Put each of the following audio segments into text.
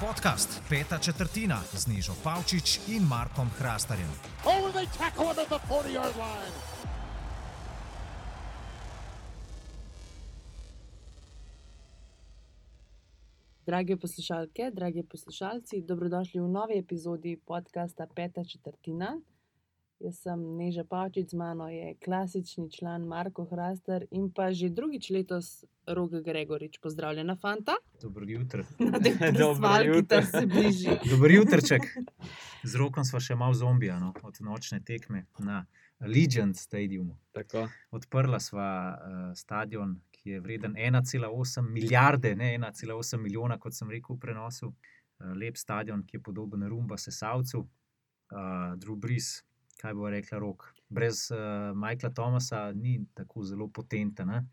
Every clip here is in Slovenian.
Podcast Peta četrtina z Nižo Pavčič in Markom Hrastarjem. Oh, they tackle him at the 40 yard line. Drage poslušalke, dragi poslušalci, dobrodošli v novi epizodi podcasta Peta četrtina. Jaz sem Neža Pavčič, z mano je klasični član Marko Hrastar in pa že drugič letos Roga Gregorič. Pozdravljena, fanta. Dobro jutro. Dobro jutro. se bliži. Dobro jutrček. Z rokom smo še malo zombija no, od nočne tekme na Legion Stadiumu. Tako. Odprla sva uh, stadion, ki je vreden 1,8 milijarde, ne 1,8 milijona, kot sem rekel v prenosu. Uh, lep stadion, ki je podoben Rumba Sesavcu, uh, Drew Brees, kaj bo rekla rok. Brez uh, Michaela Thomasa ni tako zelo potenten. Ne?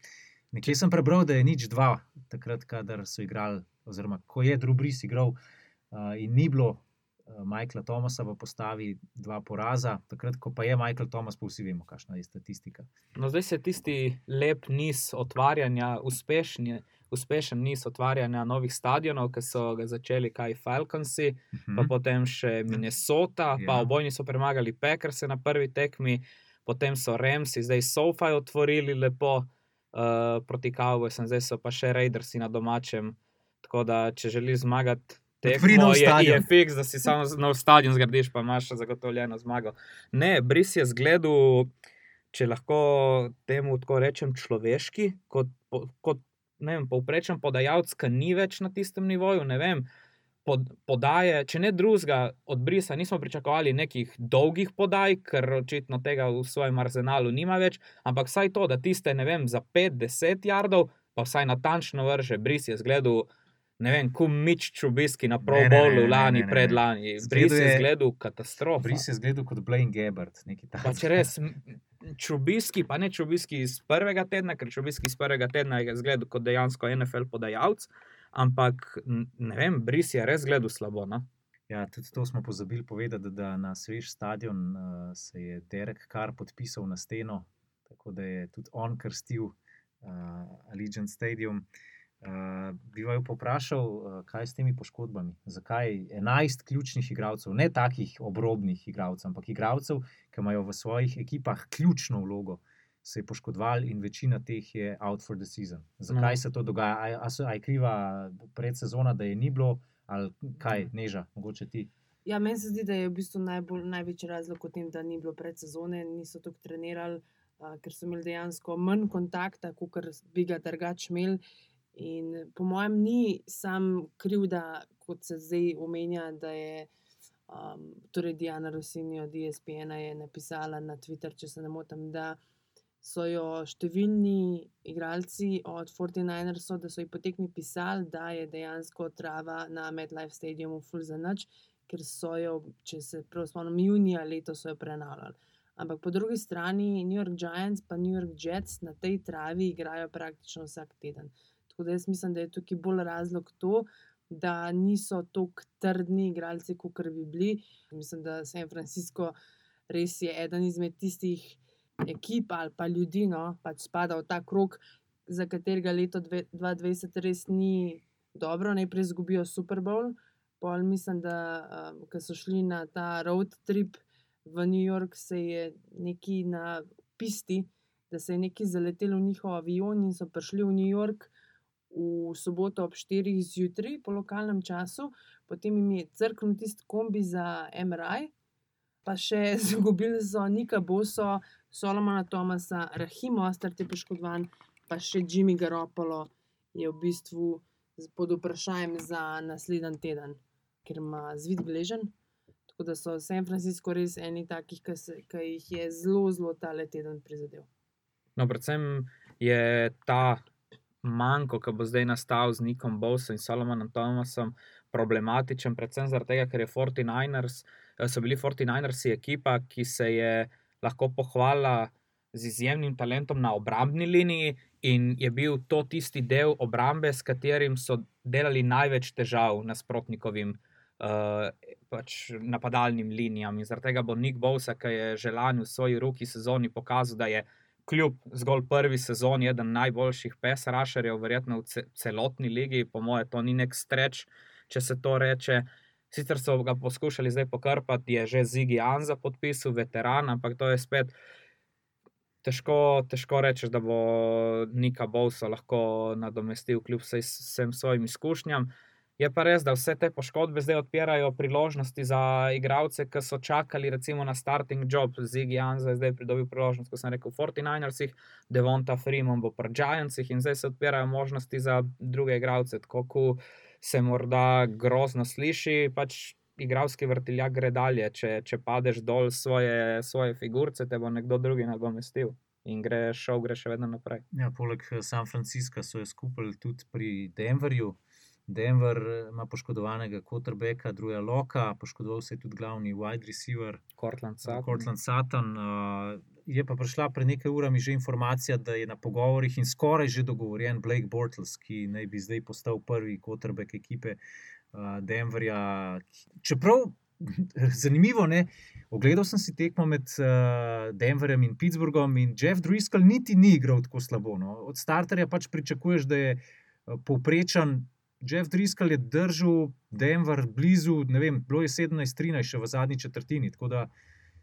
Nekje sem prebral, da je nič dva, takrat, kadar so igrali, oziroma ko je Drew Brees igral uh, in ni bilo uh, Michaela Thomasa v postavi dva poraza, takrat, ko pa je Michael Thomas, pa vsi vemo, kakšna je statistika. No, zdaj se tisti lep niz otvarjanja, uspešni, uspešen niz otvarjanja novih stadionov, ki so ga začeli kaj Falconsi, Mhm. pa potem še Minnesota, Ja. pa obojni so premagali Packers na prvi tekmi, potem so Ramsi, zdaj Sofa otvorili lepo uh, proti Cowboysom, zdaj so pa še Raidersi na domačem. Tako da, če želiš zmagati. Tekmo je, je stadion. fiks, da si samo nov stadion zgradiš, pa imaš zagotovljeno zmago. Ne, Bris je zgledal, če lahko temu tako rečem, človeški, kot, kot vem, povprečen podajalec, ki ni več na tistem nivoju. ne vem, Pod, podaje, če ne drugega, od Brisa nismo pričakovali nekih dolgih podaj, ker očitno tega v svojem arzenalu nima več, ampak vsaj to, da tiste, ne vem, za 5-10 jardov, pa vsaj natančno vrže. Bris je zgledal, ne vem, kum Mič Čubiski na Pro Ne, ne, ne, Bowlu ne, lani, predlani. Bris je zgledal katastrofa. Bris je zgledal kot Blaine Gabbard, nekaj Pa takega. če res, čubiski, pa ne čubiski iz prvega tedna, ker čubiski iz prvega tedna je zgledal kot dejansko NFL podajalec, ampak ne vem, Bris je res zgledal slabo. No? Ja, tudi to smo pozabili povedati, da na svež stadion uh, se je Derek Carr podpisal na steno, tako da je tudi on krstil uh, Allegiant Stadium. Uh, bi vaju poprašal, uh, kaj s temi poškodbami? Zakaj 11 ključnih igralcev, ne takih obrobnih igralcev, ampak igralcev, ki imajo v svojih ekipah ključno vlogo, se je poškodoval in večina teh je out for the season. Zakaj No. se to dogaja? A, a, so- a je kriva predsezona, da je ni bilo, ali kaj, neža, mogoče ti? Ja, meni se zdi, da je v bistvu najbolj, največji razlog v tem, da ni bilo predsezone, niso tako trenirali, uh, ker so imeli dejansko manj kontakta, kot bi ga drugače imeli. In po mojem, ni sam krivda, kot se zdaj omenja, da je um, torej Diana Rossini od ESPN-a je napisala na Twitter, če se ne motim, da so jo številni igralci od 49ersov, da so jih potekmi pisali, da je dejansko trava na MedLife Stadiumu full za noč, ker so jo, če se prav spomnim, junija letos so jo prenavljali. Ampak po drugi strani New York Giants pa New York Jets na tej travi igrajo praktično vsak teden. Tako da jaz mislim, da je tukaj bolj razlog to, da niso tako trdni igralci, kot bi bili. Mislim, da San Francisco res je eden izmed tistih ekip ali pa ljudi, no, pač spada v ta krog, za katerega leto dve- 2020 res ni dobro. Najprej izgubijo Super Bowl, pol mislim, da um, ko so šli na ta road trip v New York, se je neki na pisti, da se je neki zaletel v njihov avion in so prišli v New York. V soboto ob 4 zjutraj po lokalnem času, potem jim je crknil tisti kombi za MRI, pa še izgubili so Nika Boso, Solomona Tomasa, Rahim Ostart je poškodovan, pa še Jimmy Garoppolo je v bistvu pod vprašanjem za naslednji teden, ker ima zvid gležen. Tako da so San Francisco res eni takih, ki jih je zelo, zelo tale teden prizadel. No, predvsem je ta manjko, ki bo zdaj nastal z Nikom Bowsom in Solomonom Thomasom, problematičen, predvsem zaradi tega, ker je 49ers, eh, so bili 49ersi ekipa, ki se je lahko pohvalila z izjemnim talentom na obrambni liniji, in je bil to tisti del obrambe, s katerim so delali največ težav nasprotnikovim. Uh, pač napadalnim linijam. In zaradi tega bo Nick Bowsa, ki je že lani v svoji roki sezoni pokazal, da je kljub zgolj prvi sezoni, eden najboljših pesrašerjev, verjetno v ce celotni ligi, po mojem, to ni nek streč, če se to reče. Sicer so ga poskušali zdaj pokrpati, je že Zigi Anza podpisal, veteran, ampak to je spet. Težko, težko rečeš, da bo Nika Bowsa lahko nadomestil, kljub vsem svojim izkušnjam. Je pa res, da vse te poškodbe zdaj odpirajo priložnosti za igralce, ki so čakali recimo na starting job. Zigi Janza je zdaj pridobil priložnost, kot sem rekel, v 49ersih, Devonta Freeman bo pri Giantsih in zdaj se odpirajo možnosti za druge igralce. Tako kot se morda grozno sliši, pač igralski vrtiljak gre dalje. Če, če padeš dol svoje, svoje figurce, te bo nekdo drugi nadomestil. In greš, šel greš še vedno naprej. Ja, poleg San Francisca so jo skupaj tudi pri Denverju. Denver eh, ima poškodovanega Kotrbeka, druga Loka, poškodoval se je tudi glavni wide receiver, Cortland Sutton. Cortland Sutton. Uh, je pa prišla pred nekaj urami že informacija, da je na pogovorih in skoraj že dogovorjen Blake Bortles, ki naj bi zdaj postal prvi Kotrbek ekipe uh, Denverja. Čeprav. Zanimivo je, ogledal sem si tekmo med uh, Denverjem in Pittsburghom, in Jeff Driscoll niti ni igral tako slabo. No. Od starterja pač pričakuješ, da je povprečen Jeff Driscoll je držal Denver blizu, ne vem, bilo je 17-13 še v zadnji četrtini, tako da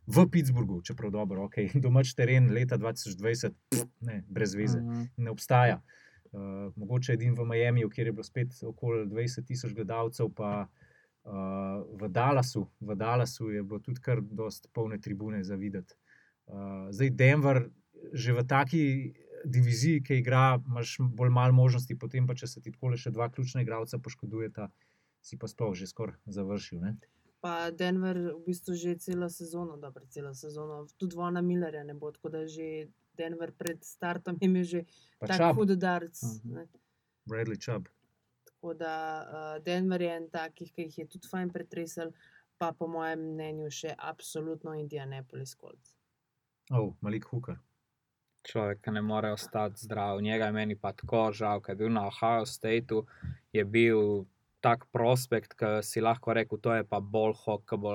v Pittsburghu, čeprav dobro, ok, domač teren leta 2020, pff, ne, brez veze, Mhm. ne obstaja. Uh, mogoče edin v Miamiju, kjer je bilo spet okoli 20 tisoč gledalcev, pa uh, v, Dallasu, v Dallasu je bilo tudi kar dost polne tribune za videti. Uh, zdaj Denver, že v taki diviziji, ki igra, imaš bolj malo možnosti, potem pa če se ti tako le še dva ključna igralca poškodujeta, si pa sploh že skoraj završil. Ne? Pa Denver v bistvu že celo sezono, dobro, celo sezono, tudi Vona Millerja ne bo, tako da že Denver pred startom je imel že Pa tako hud udarc. Mhm. ne. Bradley Chubb. Tako da uh, Denver je en takih, ki jih je tudi fajn pretresel, pa po mojem mnenju še absolutno Indianapolis Colts. Oh, Malik Hooker. Človek, ne more ostati zdrav. Njega je meni pa tako žal, ker je bil na Ohio Stateu, je bil tak prospekt, ki si lahko rekel, to je pa bolj hok, ki bo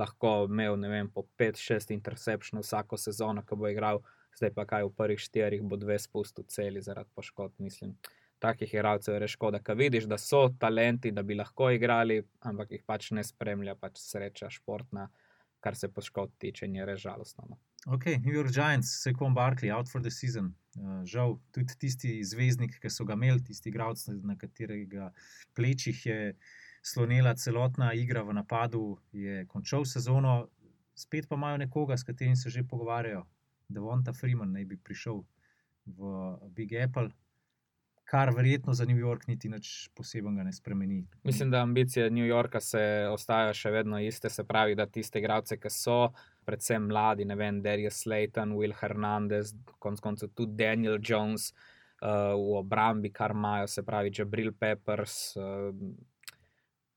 lahko imel vem, po 5-6 interception vsako sezono, ki bo igral, zdaj pa kaj v prvih štirih bo dve spustil celi zaradi poškodb, mislim. Takih igralcev je res škoda, ker vidiš, da so talenti, da bi lahko igrali, ampak jih pač ne spremlja, pač sreča športna, kar se poškodb tiče, in je res žalostno. No. Ok, New York Giants, Sekon Barkley, out for the season. Uh, žal, tudi tisti zvezdnik, ki so ga imeli, tisti igralec, na katerega plečih je slonila celotna igra v napadu, je končal sezono, spet pa imajo nekoga, s katerim se že pogovarjajo. Devonta Freeman naj bi prišel v Big Apple, kar verjetno za New York niti nič posebnega ne spremeni. Mislim, da ambicije New Yorka se ostajajo še vedno iste, se pravi, da tiste igralce, ki so, predvsem mladi, ne vem, Darius Slayton, Will Hernandez, konec koncev tudi Daniel Jones uh, v obrambi, kar imajo, se pravi, Jabril Peppers. Uh,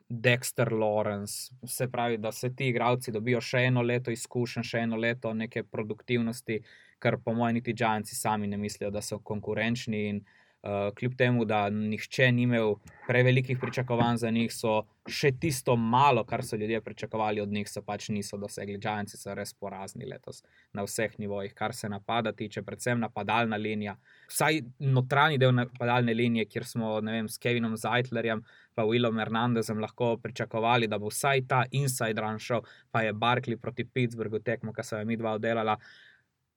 Dexter Lawrence, se pravi, da se ti igralci dobijo še eno leto izkušenj, še eno leto neke produktivnosti, kar po mojem, niti Giantsi sami ne mislijo, da so konkurenčni. In uh, kljub temu, da nihče ni imel prevelikih pričakovanj za njih, so še tisto malo, kar so ljudje pričakovali od njih, so pač niso dosegli. Giantsi so res porazni letos na vseh nivojih, kar se napada tiče, predvsem napadalna linija. Vsaj notranji del napadalne linije, kjer smo vem, s Kevinom Zeitlerjem pa Willom Hernandezem lahko pričakovali, da bo vsaj ta inside run šel, pa je Barkley proti Pittsburghu tekmo, ki so jo mi dva oddelala.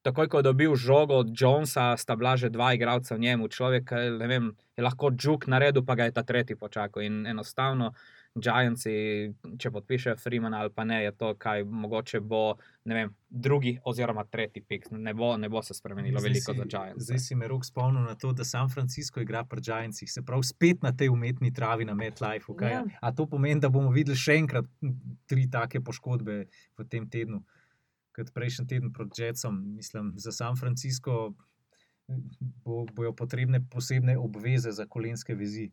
Takoj, ko je dobil žogo od Jonesa, sta bila že dva igralca v njemu. Človek ne vem, je lahko žuk na redu, pa ga je ta tretji počakal. In enostavno, Giantsi, če podpišejo Freemana ali pa ne, je to, kaj mogoče bo vem, drugi oziroma tretji pik. Ne bo, ne bo se spremenilo Zdaj veliko si- za Giants. Zdaj si me rok spomnil na to, da San Francisco igra pri Giantsih, se pravi, spet na tej umetni travi na MetLife. kaj? Ja. A to pomeni, da bomo videli še enkrat tri take poškodbe v tem tednu, kot prejšnji teden proti Jetsom. Mislim, za San Francisco bo, bojo potrebne posebne obveze za kolenske vezi.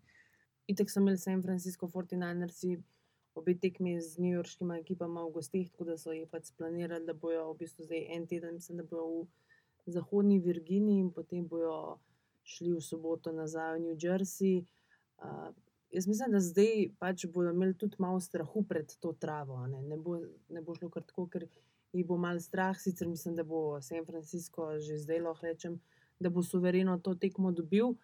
Itek so imeli San Francisco 49ersi obe tekmi z newyorškima ekipama v gostih, tako da so jih pač splanirali, da bojo v bistvu zdaj en teden, mislim, da bojo v zahodni Virginiji in potem bojo šli v soboto nazaj v New Jersey. Uh, jaz mislim, da zdaj pač bodo imeli tudi malo strahu pred to travo. Ne, ne, bo, ne bo šlo kar tako, ker jih bo mal strah, sicer mislim, da bo San Francisco že zdaj lahko rečem, da bo suvereno to tekmo dobil.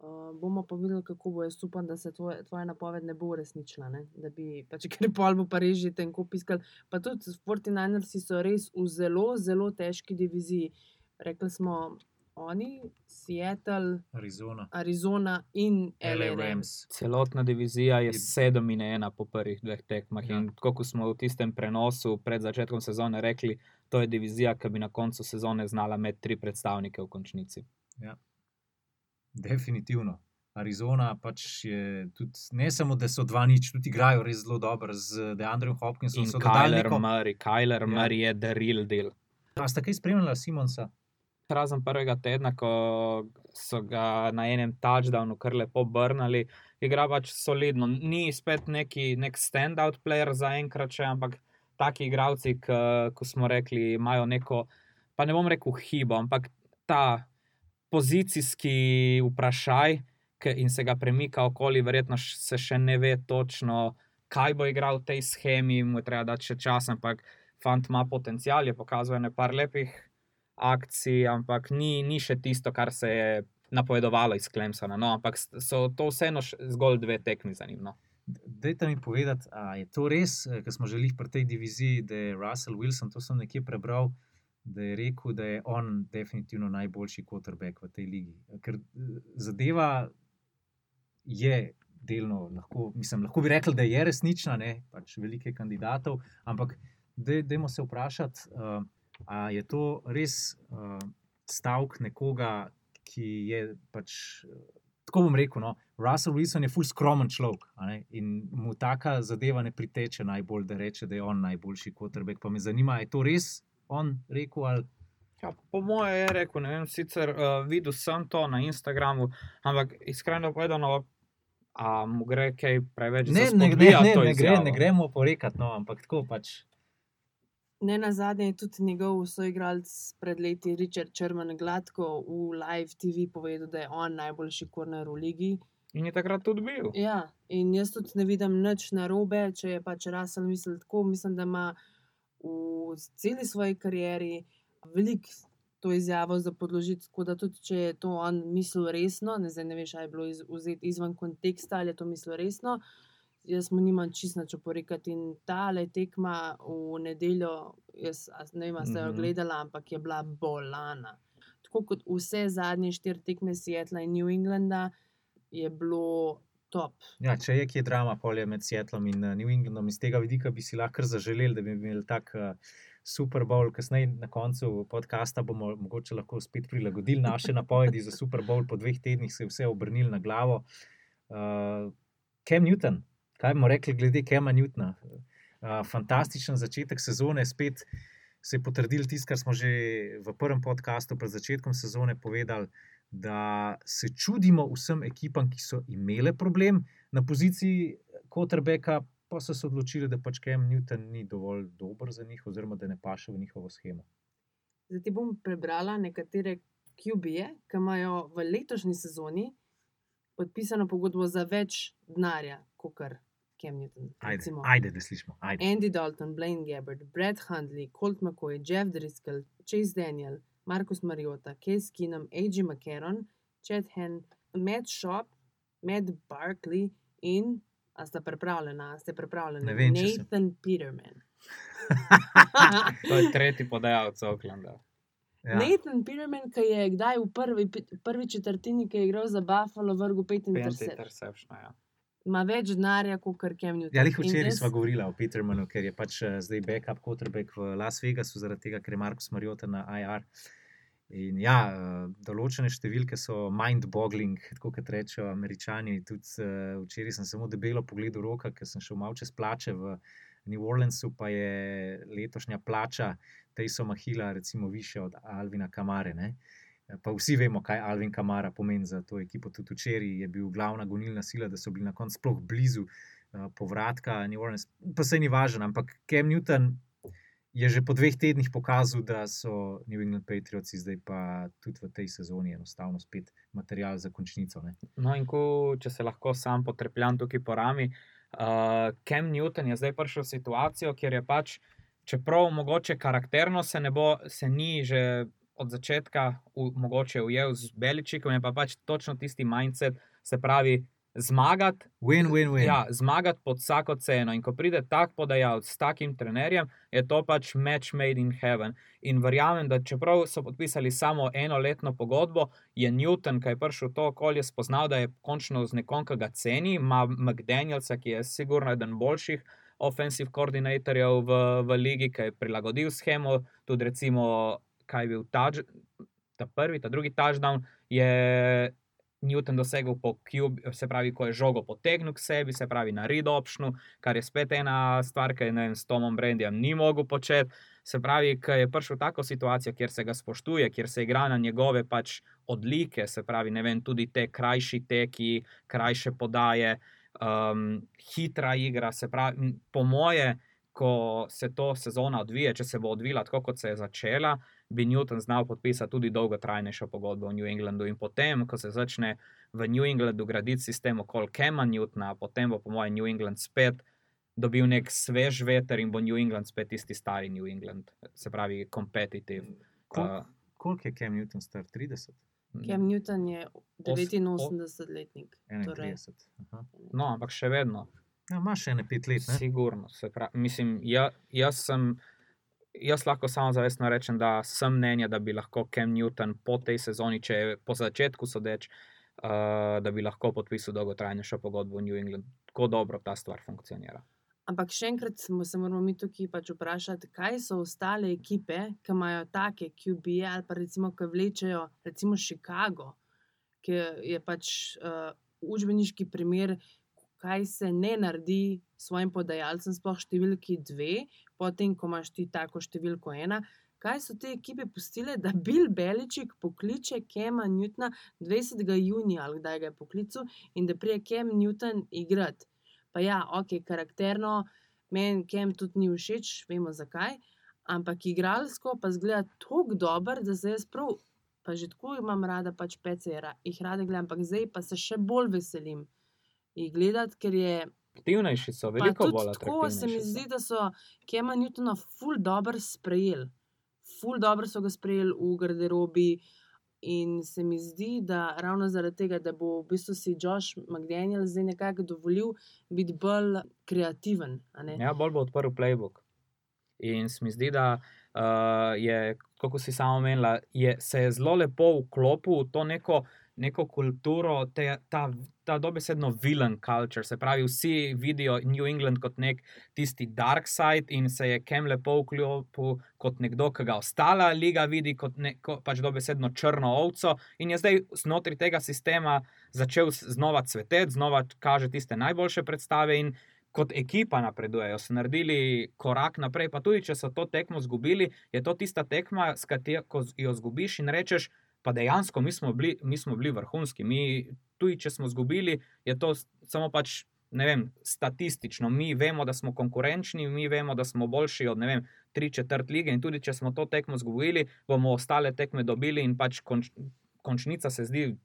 Uh, bomo pa videli, kako bo. Jaz upam, da se tvoj, tvoja napoved ne bo uresničila. Ne? Da bi, pač, ker pol bo pa res že tenko piskal. Pa tudi 49ersi so res v zelo, zelo težki diviziji. Rekli smo, oni, Seattle, Arizona. Arizona in LA Rams. Celotna divizija je Je- 7 in 1 po prvih dveh tekmah. Ja. In tako kot smo v tistem prenosu pred začetkom sezone rekli, to je divizija, ki bi na koncu sezone znala imeti tri predstavnike v končnici. Definitivno. Arizona pač je tudi, ne samo, da so dva nič, tudi igrajo res zelo dobro z Deandrom Hopkinsom. Kyler neko- Murray, Kyler Ja. Murray je daril del. A ste kaj spremljali Simonsa? Razen prvega tedna, ko so ga na enem touchdownu kar lepo brnili, igra pač solidno. Ni spet neki nek standout player za enkrat, še, ampak taki igravci, ko smo rekli, imajo neko, pa ne bom rekel hibo, ampak ta pozicijski vprašaj in se ga premika okoli, verjetno se še ne ve točno, kaj bo igral v tej schemi, mu je treba dati še čas, ampak fant ima potencial, je pokazal nekaj lepih akcij, ampak ni, ni še tisto, kar se je napovedovalo iz Klemsona. No, ampak so to vseeno zgolj dve tekmi za njim. No. Dajte mi povedati, ali je to res, ker smo želeli pri tej diviziji, da je Russell Wilson, to sem nekje prebral, da je rekel, da je on definitivno najboljši quarterback v tej ligi. Ker eh, zadeva je delno, lahko, mislim, lahko bi rekli, da je resnična, ne pač veliko kandidatov, ampak dajmo se vprašati, uh, ali je to res uh, stavek nekoga, ki je pač. eh, Tako bom rekel, no, Russell Wilson je ful skromen človek a ne, in mu taka zadeva ne priteče najbolj, da reče, da je on najboljši quarterback. Pa me zanima, je to res on rekel ali Ja, po mojem je rekel, ne vem, sicer uh, videl sem to na Instagramu, ampak iskreno povedano, a mu gre kaj preveč ne, za ne, ne, ne, to ne, gre, ne gremo porekati, no, ampak tako pač. Ne na zadnje je tudi njegov soigralec pred leti, Richard Črman, gladko v live TV povedal, da je on najboljši korner v ligi. In je takrat tudi bil. Ja, in jaz tudi ne vidim nič narobe, če je pač Russell mislil tako. Mislim, da ima v celi svoji karieri veliko to izjavo za podložiti. Tako da tudi, če je to on mislil resno, ne, zdaj ne veš, ali je bilo iz, vzeti izven konteksta ali je to mislil resno. Jaz mu nimam čisto nič oporekati. In ta le tekma v nedeljo, jaz ne vem, ste jo Mhm. gledala, ampak je bila bolana. Tako kot vse zadnje štiri tekme Seattle in New Englanda, je bilo top. Ja, če je kje drama, polje med Seattlom in uh, New Englandom, iz tega vidika bi si lahko zaželeli, da bi imeli tak uh, Super Bowl. Kasneje na koncu podcasta bomo mogoče lahko spet prilagodili naše napovedi za Super Bowl. Po dveh tednih se je vse obrnilo na glavo. Uh, Cam Newton, kaj bomo rekli glede Cama Newtona? Uh, fantastičen začetek sezone, spet se je potrdil tisto, kar smo že v prvem podkastu pred začetkom sezone povedali da se čudimo vsem ekipam, ki so imele problem na poziciji quarterbacka, pa so se odločili, da pač Cam Newton ni dovolj dober za njih, oziroma da ne paše v njihovo schemo. Zdaj ti bom prebrala nekatere QB-je, ki imajo v letošnji sezoni podpisano pogodbo za več denarja, kot kar Cam Newton. Ajde, recimo. ajde da slišimo. Ajde. Andy Dalton, Blaine Gabbard, Brad Hundley, Colt McCoy, Jeff Driscoll, Chase Daniel, Markus Mariota, Case Keenum, A.J. McCarron, Chad Hen, Matt Shop, Matt Barkley in, a ste pripravljeni, a ste pripravljeni, Ne vem. Nathan Peterman. To je tretji podajalec Oaklanda. Ja. Nathan Peterman, ki je kdaj v prvi, prvi četrtini, ki je igral za Buffalo, vrgel 5 Penti intercept. interception, ja. Ima več denarja kot Cam Newton. Ja, včeraj jaz- smo govorili o Petermanu, ker je pač eh, zdaj backup quarterback v Las Vegasu, zaradi tega, ker je Markus Mariota na IR. In ja, eh, določene številke so mind-boggling, tako kot rečejo američani. Tudi eh, včeraj sem samo debelo pogledal roka, ker sem šel malo čez plače v New Orleansu, pa je letošnja plača Tejsoma Hila, recimo, više od Alvina Kamare. Ne? Pa vsi vemo, kaj Alvin Kamara pomeni za to ekipo. Tudi včeraj je bil glavna gonilna sila, da so bili na koncu sploh blizu uh, povratka New Orleans. Pa se ni važno, ampak Cam Newton je že po dveh tednih pokazal, da so New England Patriotsi zdaj pa tudi v tej sezoni enostavno spet material za končnico. Ne? No, in ko, če se lahko sam potrepljam tukaj po rami, uh, Cam Newton je zdaj prišel v situacijo, kjer je pač, čeprav mogoče karakterno se, ne bo, se ni že od začetka u, mogoče ujel z Beličikom, je pa pač točno tisti mindset, se pravi, zmagati. Win, win, win. Ja, zmagati pod vsako ceno. In ko pride tak podajalec s takim trenerjem, je to pač match made in heaven. In verjamem, da čeprav so podpisali samo enoletno pogodbo, je Newton, ki je prišel v to okolje, spoznal, da je končno z nekom, ki ga ceni, ima McDanielsa, ki je sigurno eden boljših. Offensive koordinatorjev v, v ligi, ki je prilagodil schemo, tudi recimo, kaj je bil ta, ta prvi, ta drugi touchdown, je Newton dosegel po Cube, se pravi, ko je žogo potegnil k sebi, se pravi na read optionu, kar je spet ena stvar, ki je vem, s Tomom Brandyjem ni mogel početi. Se pravi, ki je prišel v tako situacijo, kjer se ga spoštuje, kjer se igra na njegove pač odlike, se pravi, ne vem, tudi te krajši teki, krajše podaje, um, hitra igra. Se pravi, po moje, ko se to sezona odvija, če se bo odvila tako, kot se je začela, bi Newton znal podpisati tudi dolgotrajnejšo pogodbo v New Englandu. In potem, ko se začne v New Englandu graditi sistem okoli Kema Newtona, potem bo, po mojem, New England spet dobil nek svež veter in bo New England spet tisti stari New England, se pravi, kompetitiv. Kol, koliko je Cam Newton star? 30? Cam Newton je 89-letnik. Torej. 31. No, ampak še vedno. Ja, imaš še ne pet let. Ne? Sigurno. se Pravi, mislim, ja, jaz sem. Jaz lahko samo zavestno rečem, da sem mnenja, da bi lahko Cam Newton po tej sezoni, če je po začetku sodeč, uh, da bi lahko podpisal dolgotrajnejšo pogodbo v New England. Tako dobro ta stvar funkcionira. Ampak še enkrat smo, se moramo mi tukaj pač vprašati, kaj so ostale ekipe, ki imajo take QB-je ali pa recimo, ki vlečejo, recimo Chicago, ki je pač uh, učbeniški primer, kaj se ne naredi svojim podajalcem, sploh številki dve, potem, ko imaš ti tako številko ena. Kaj so te ekipe pustile, da Bill Beličik pokliče Kema Newtona 20. junija ali kdaj ga je poklical in da prije Kem Newton igrati. Pa ja, ok, karakterno, meni Kem tudi ni všeč, vemo zakaj, ampak igralsko pa zgleda tako dober, da se jaz prav, pa že tako imam rada, pač pece jih rada gledam, ampak zdaj pa se še bolj veselim jih gledati, ker je. Aktivnejši so, veliko bolj tako se mi zdi, da so Kema Newtona ful dobro sprejeli. Ful dobro so ga sprejeli v garderobi. In se mi zdi, da ravno zaradi tega, da bo v bistvu si Josh McDaniel zdaj nekako dovolil biti bolj kreativen. Ja, bolj bo odprl playbook. In se mi zdi, da uh, je, kot si samo omenila, je, se je zelo lepo vklopil v to neko, neko kulturo, te, ta, ta dobesedno villain culture. Se pravi, vsi vidijo New England kot nek tisti dark side, in se je Kem lepo vklopil kot nekdo, ki ga ostala liga vidi kot neko pač dobesedno črno ovco, in je zdaj znotraj tega sistema začel znova cveteti, znova kaže tiste najboljše predstave. In kot ekipa napredujejo, so naredili korak naprej. Pa tudi, če so to tekmo izgubili, je to tista tekma, s katero jo izgubiš in rečeš, pa dejansko mi smo bili, mi smo bili vrhunski. Mi, tudi, če smo izgubili, je to samo pač. Ne vem, statistično, mi vemo, da smo konkurenčni, mi vemo, da smo boljši od vem, tri četrt lige. In tudi, če smo to tekmo izgubili, bomo ostale tekme dobili, in pač konč, končnica se zdi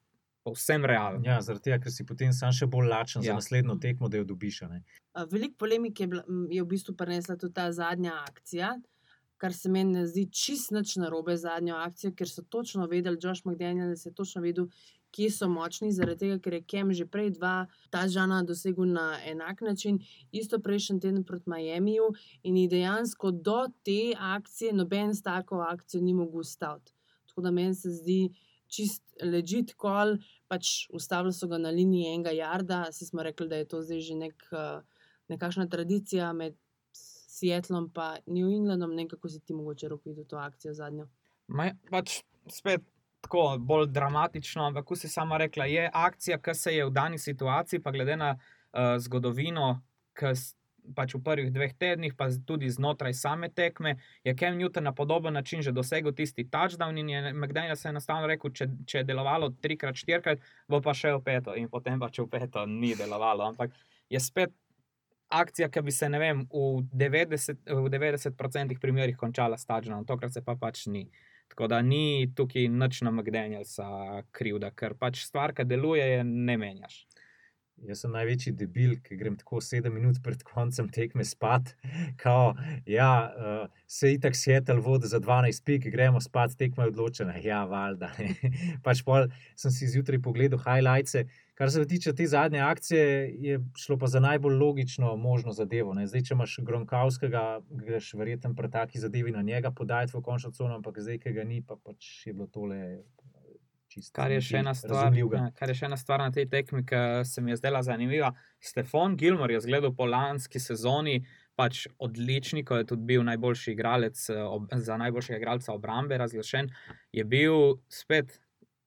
povsem realna. Ja, zaradi tega, ker si potem sam še bolj lačen ja. Za naslednjo tekmo, da jo dobiš. a ne. A, Veliko polemik je, bila, je v bistvu prinesla tudi ta zadnja akcija, kar se meni ne zdi čist nič narobe z zadnjo akcijo, ker so točno vedeli, Josh McDaniel je točno vedel, kje so močni, zaradi tega, ker je Kem že prej dva ta žana dosegel na enak način, isto prejšnji teden proti Miamiju in dejansko do te akcije noben s tako akcijo ni mogel ustaviti. Tako da meni se zdi čist ležit kol, pač ustavili so ga na liniji enega jarda, si smo rekli, da je to zdaj že nek, uh, nekakšna tradicija med Seattlom in New Englandom, ne vem, kako si ti mogoče roko videl to akcijo zadnjo. Ma, pač spet tako bolj dramatično, ampak kot si sama rekla, je akcija, ki se je v dani situaciji, pa glede na uh, zgodovino, ki pač v prvih dveh tednih, pa tudi znotraj same tekme, je Kem Newton na podoben način že dosegel tisti touchdown in je McDaniel se enostavno rekel, če, če je delovalo trikrat, štirikrat, bo pa še v peto in potem pa če v peto ni delovalo. Ampak je spet akcija, ki bi se, vem, v 90%, v 90 primerih končala s touchdownom, tokrat se pa pač ni. Tako da ni tukaj nič na McDanielsa krivda, ker pač stvar, ki deluje, je ne menjaš. Jaz sem največji debil, ki grem tako sedem minut pred koncem tekme spat. Kao, ja, uh, se itak Seattle vodi za 12 pik, gremo spat, tekma je odločena. Ja, valjda. pač pol sem si zjutraj pogledal highlights. Kar se tiče te zadnje akcije, je šlo pa za najbolj logično možno zadevo. Ne. Zdaj, če imaš Gronkowskega, greš verjetno pri taki zadevi na njega podajati v končno cono, ampak zdaj, ki ga ni, pa pač je bilo tole. čisto Kar je, še ena stvar, ja, kar je še ena stvar na tej tekmi, ki se mi je zdela zanimiva. Stefan Gilmore je zgledal po lanski sezoni pač odlični, ko je tudi bil najboljši igralec eh, ob, za najboljšega igralca obrambe, razglašen. Je bil spet,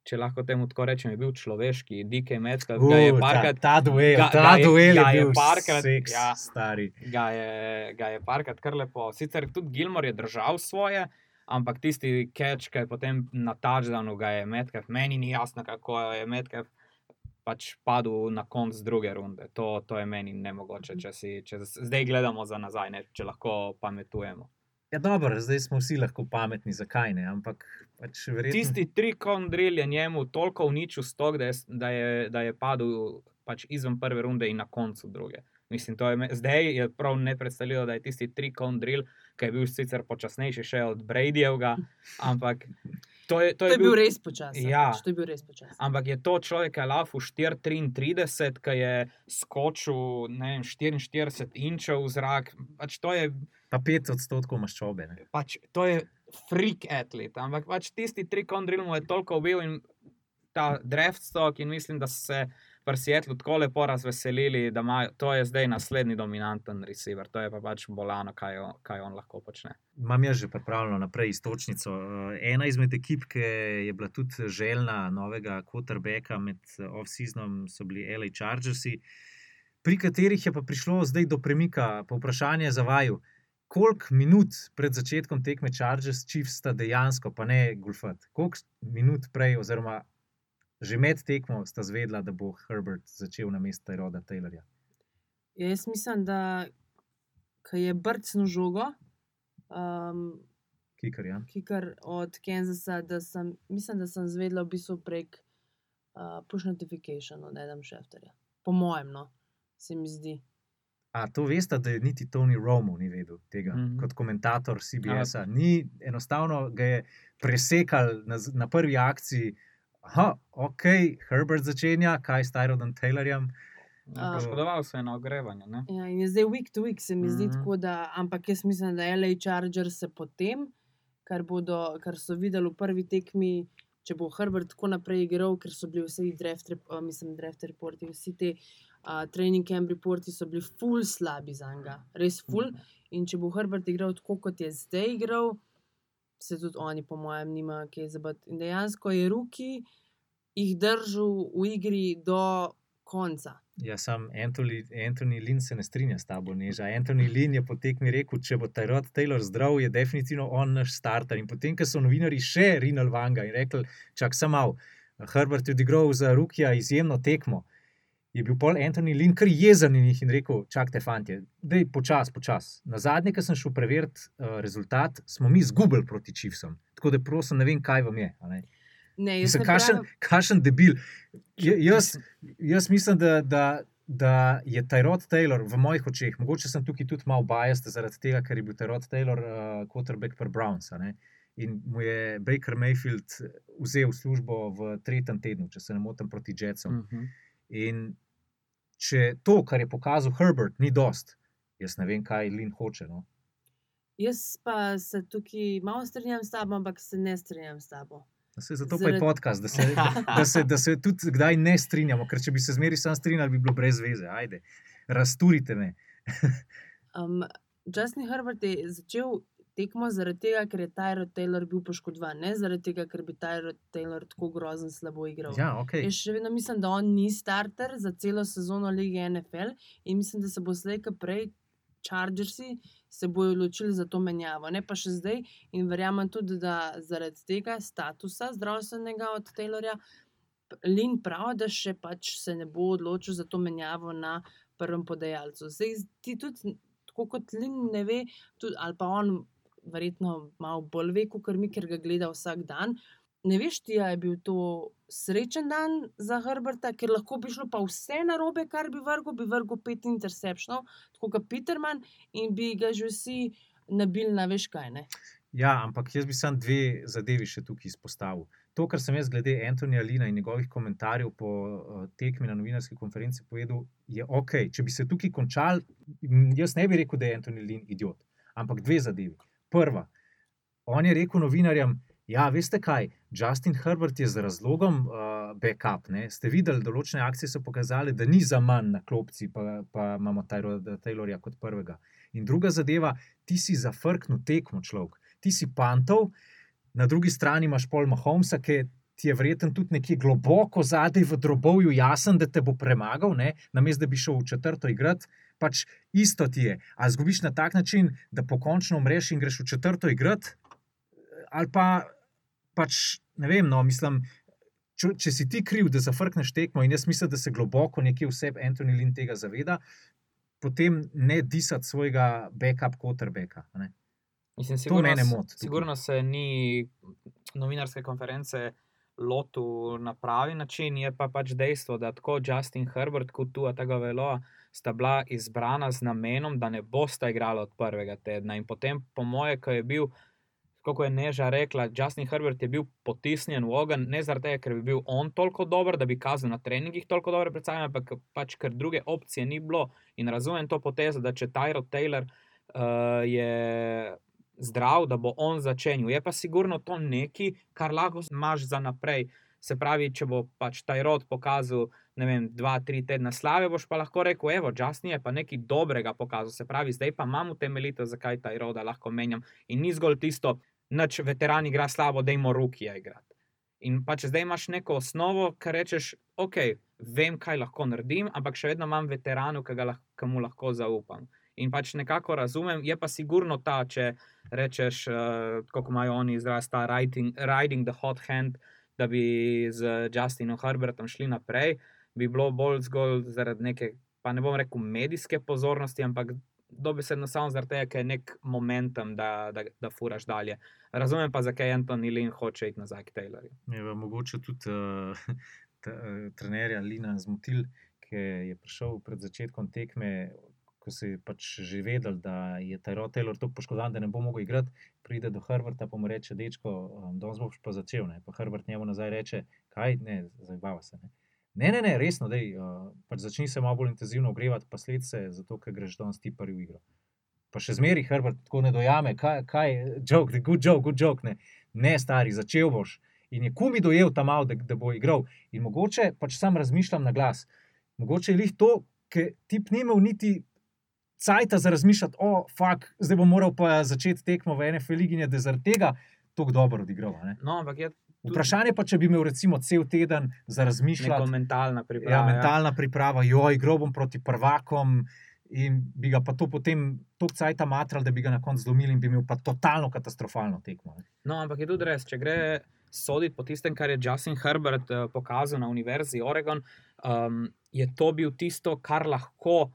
če lahko temu tako rečem, je bil človeški, DK Metcalf, ga je Uh, parkrat. ta, ta duel, ga- ta ga je- duel je ga je bil parkrat- seks, ja. stari. ga je, ga je parkrat kar lepo. Sicer tudi Gilmore je držal svoje, ampak tisti catch, ki je potem na touchdownu, ga je Metcalf, meni ni jasno, kako je Metcalf pač padel na konc druge runde. To, to je meni nemogoče, če, si, če zdaj gledamo za nazaj, ne, če lahko pametujemo. Ja, dobro, zdaj smo vsi lahko pametni, zakaj ne, ampak pač verjetno. Tisti trikon drill je njemu toliko uničil stok, da je, da je, padel pač izven prve runde in na koncu druge. Mislim, to je, me- zdaj je prav nepredstavljivo, da je tisti trikon drill, ki je bil sicer počasnejši še od Bradyjevga, ampak to je, to To je, je bil res počasen. Ja. pač, To je bil res počasen. Ampak je to človek, ki je lafu 4,33, ki je skočil ne vem, 44 inčev v zrak. Pač to je Pa pet odstotkov maščobe. Ne. pač, to je freak atlet, ampak pač tisti trik on drill mu je toliko ubil in ta draft stock in mislim, da se pri Seattlu tako lepo razveselili, da ima, to je zdaj naslednji dominanten receiver, to je pa pač bolano, kaj, on, kaj on lahko počne. Imam jaz že pripravljeno naprej istočnico. Eh, Ena izmed ekip, ki je bila tudi željna novega quarterbacka med eh, off-seasonom, so bili LA Chargersi, pri katerih je pa prišlo zdaj do premika. Povprašanje za vaju. Koliko minut pred začetkom tekme Chargers Chiefs sta dejansko, pa ne Gulfat, koliko minut prej, oziroma že med tekmo, sta zvedla, da bo Herbert začel na mestu Roda Taylorja? Ja, jaz mislim, da ko je brcno žogo, um, Kikar, ja. kikar od Kansasa, da sem, mislim, da sem zvedela v bistvu prek uh, push notification od Adam Schefterja. Po mojem, no, se mi zdi. A to veste, da je niti Tony Romo ni vedel tega, mm. -hmm. kot komentator CBS-a. Ni enostavno ga je presekal na, na prvi akciji. Aha, ok, Herbert začenja, kaj s Tyrodom Taylorjem. A. Poškodoval se je na ogrevanju. Ne? Ja, in je zdaj week to week, se mi zdi Mhm. tako, da, ampak jaz mislim, da LA Chargers se potem, kar, bodo, kar so videli v prvi tekmi, če bo Herbert tako naprej igral, ker so bili vsi draft, rep- a, mislim, draft reporti, vsi ti uh, training camp reporti so bili full slabi za njega, res full. In če bo Herbert igral tako, kot je zdaj igral, se tudi oni, po mojem, nima kaj zabati. In dejansko je Ruki jih držal v igri do konca. Ja, sam Anthony, Anthony Lynn se ne strinja s tabo, neža. Anthony Lynn je po tekmi rekel, če bo Tyrod Taylor zdrav, je definitivno on naš starter. In potem, ko so novinari še rinali vanga in rekli, čak mal, Herbert je odigral za Rukija izjemno tekmo. Je bil pol Anthony Lynn kar jezen in jih in rekel: Čakajte, fanti, dej počas, počas. Na zadnje, ko sem šel preveriti uh, rezultat, smo mi zgubili proti Chiefsom. Tako da prosim, ne vem, kaj vam je. a ne. Ne, jaz ne kašen, kašen debil. Ja, jaz, jaz mislim, da, da, da je Tyrod Taylor v mojih očeh, mogoče sem tukaj tudi malo biased zaradi tega, ker je bil Tyrod Taylor uh, quarterback per Browns. a ne. In mu je Baker Mayfield vzel službo v tretjem tednu, če se ne motim, proti Jetsom. Uh -huh. In če to, kar je pokazal Herbert, ni dost, jaz ne vem, kaj Lin hoče. No. Jaz pa se tukaj malo strinjam s tabo, ampak se ne strinjam s tabo. Vse zato pa je podcast, da se, da, se, da se tudi kdaj ne strinjamo, ker če bi se zmeri sam strinjali, bi bilo brez veze. Ajde, razturite me. Um, Justin Herbert je začel tekmo zaradi tega, ker je Tyrod Taylor bil poškodovan, ne zaradi tega, ker bi Tyrod Taylor tako grozno slabo igral. Ja, okay. Jaz še vedno mislim, da on ni starter za celo sezono lige NFL in mislim, da se bo slej, ko prej Chargersi se bojo odločili za to menjavo. Ne pa še zdaj in verjamem tudi, da zaradi tega statusa zdravstvenega od Taylorja. Lin pravi, da še pač se ne bo odločil za to menjavo na prvem podajalcu. Zdaj ti tudi, tako kot Lin ne ve, tudi, ali pa on verjetno malo bolj ve, kot mi, ker ga gleda vsak dan. ne veš ti, je bil to srečen dan za Herberta, ker lahko bi šlo pa vse narobe, kar bi vrgel, bi vrgel pet interceptionov, tako kot Peterman, in bi ga že vsi nabili na veš kaj. Ne? Ja, ampak jaz bi sam dve zadevi še tukaj izpostavil. To, kar sem jaz glede Antonija Lina in njegovih komentarjev po uh, tekmi na novinarski konferenci povedal, je ok. Če bi se tukaj končal, jaz ne bi rekel, da je Antonij Lin idiot. Ampak dve zadevi. Prva, on je rekel novinarjem, ja, veste kaj, Justin Herbert je z razlogom uh, backup. Ne? Ste videli, določene akcije so pokazale, da ni za manj na klopci, pa, pa imamo Taylorja kot prvega. In druga zadeva, ti si zafrknil tekmo človek, ti si pantov, na drugi strani imaš Paul Mahomesa, ki ti je verjetno tudi nekje globoko zadaj v drobovju jasen, da te bo premagal, namesto da bi šel v četrto igrati. Pač isto ti je. A zgubiš na tak način, da pokončno umreš in greš v četrto igrati, ali pa pač ne vem, no, mislim. Če, če si ti kriv, da zafrkneš tekmo, in jaz mislim, da se globoko nekje vse Antoni Lin tega zaveda, potem ne disati svojega backup quarterbacka. a ne. Mislim, To mene s- moti. Sigurno se ni novinarske konference lotil na pravi način, je pa pač dejstvo, da tako Justin Herbert kot Tua Tagovailoa sta bila izbrana z namenom, da ne bosta igrala od prvega tedna. In potem, po moje, ko je bil, kako je Neža rekla, Justin Herbert je bil potisnjen v ogenj, ne zaradi tega, ker bi bil on toliko dober, da bi kazal na treningih toliko dobre predstave, ampak pač ker druge opcije ni bilo. In razumem to potezo, da če Tyrod Taylor uh, je zdrav, da bo on začenjal. Je pa sigurno to nekaj, kar lahko imaš za naprej. Se pravi, če bo pač Tyrod pokazal, ne vem, dva, tri tedna slave, boš pa lahko rekel, evo, Justin je pa nekaj dobrega pokazal. Se pravi, zdaj pa imam utemeljitev, zakaj Tyroda lahko menjam. In ni zgolj tisto, noč veteran igra slabo, da ima rokija igrati. In pač zdaj imaš neko osnovo, ki rečeš, ok, vem, kaj lahko naredim, ampak še vedno imam veteranu, ki, lahko, mu lahko zaupam. In pač nekako razumem, je pa sigurno ta, če rečeš, uh, kako imajo oni izraz, ta riding, riding the hot hand, da bi z Justinom Herbertom šli naprej, bi bilo bolj zgolj zaradi neke, pa ne bom rekel medijske pozornosti, ampak dobesedno samo zaradi tega, ker je nek momentum, da, da, da furaš dalje. Razumem pa, zakaj Anthony Lin hoče iti nazaj k Taylorju. Je mogoče tudi uh, ta, uh, trenerja Lina zmotil, ki je prišel pred začetkom tekme, ko je pač že vedel, da je Tyrod Taylor tako poškodovan, da ne bo mogel igrati. Pride do Hrvata, pa mu reče: Dečko, um, danes boš pa začel. Ne? Pa Hrvat njemu nazaj reče: Kaj, ne, zabava se. Ne? Ne, ne, ne, resno, dej, uh, pač začni se malo bolj intenzivno ogrevati, pa sled se, zato ker greš danes ti prvi v igro. Pa še zmeraj Hrvat tako ne dojame, kaj, je, joke, good joke, good joke. Ne, ne stari, začel boš. In je kumi dojel tam malo, da, da bo igral. In mogoče pač sam razmišljam na glas. Mogoče je lih to, ker tip ni imel niti cajta za razmišljati, o, oh, fuk, zdaj bom moral pa začeti tekmo v NFL ligi, da je zaradi tega tako dobro odigral. No, ampak je Vprašanje pa, če bi imel recimo cel teden za neka razmišljati, mentalna ja, priprava. mentalna priprava, joj, igral bom proti prvakom. In bi ga pa to potem tako cajta matral, da bi ga na koncu zlomili in bi imel pa totalno katastrofalno tekmo. ne. No, ampak je tudi res, če gre soditi po tistem, kar je Justin Herbert uh, pokazal na Univerzi Oregon, um, je to bil tisto, kar lahko,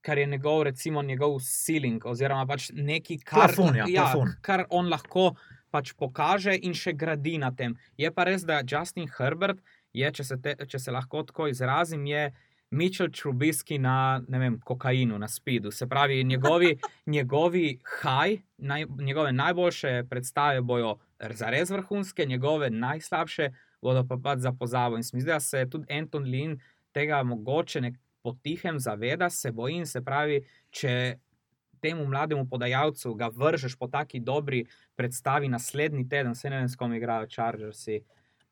kar je njegov, recimo, njegov ceiling, oziroma pač nekaj, kar, Plafon, ja, plafon. kar on lahko pač pokaže in še gradi na tem. Je pa res, da Justin Herbert je, če se, te, če se lahko tako izrazim, je. Mitchell Trubisky na vem, kokainu, na spidu. Se pravi, njegovi, njegovi high, naj, njegove najboljše predstave bojo zares vrhunske, njegove najslabše bodo pa pač za pozabo. In se mi zdi, da se tudi Anton Lin tega mogoče nek potihem zaveda, se bojim, se pravi, če temu mlademu podajalcu ga vržeš po taki dobri predstavi naslednji teden, se ne vem, s kom igrajo Chargersi.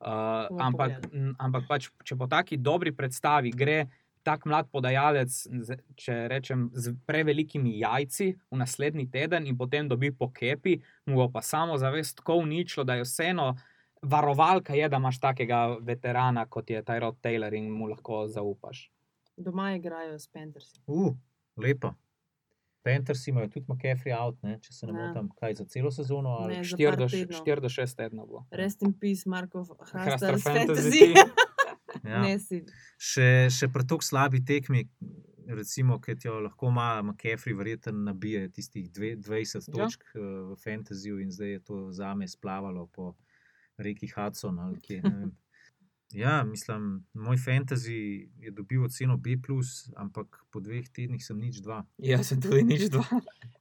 Uh, Bomo ampak, pogledali. m, ampak pač, če po taki dobri predstavi gre tak mlad podajalec, z- če rečem, z prevelikimi jajci v naslednji teden in potem dobi po kepi, mu bo pa samo zavest tako uničilo, da je vseeno varovalka, je, da imaš takega veterana kot je Tyrod Taylor in mu lahko zaupaš. Doma igrajo s Pantersi. Uh, lepo. Panthers imajo tudi McCaffrey out, ne, če se ne Ja. motim, kaj za celo sezono. Ali... Ne, za 4 par do, tednov. 4 do 6 tednov bo. Rest in peace, Markov, Hrastar Fantasy. Ja. Ne si. Še, še pri tako slabi tekmi, recimo, ki jo lahko ima McCaffrey, verjetno nabije tistih dve, 20 Ja. točk ja. v fantasyju, in zdaj je to za me splavalo po reki Hudson ali kje. Ja, mislim, moj fantasy je dobil oceno B, ampak po dveh tednih sem nič dva. Jaz sem tudi nič dva.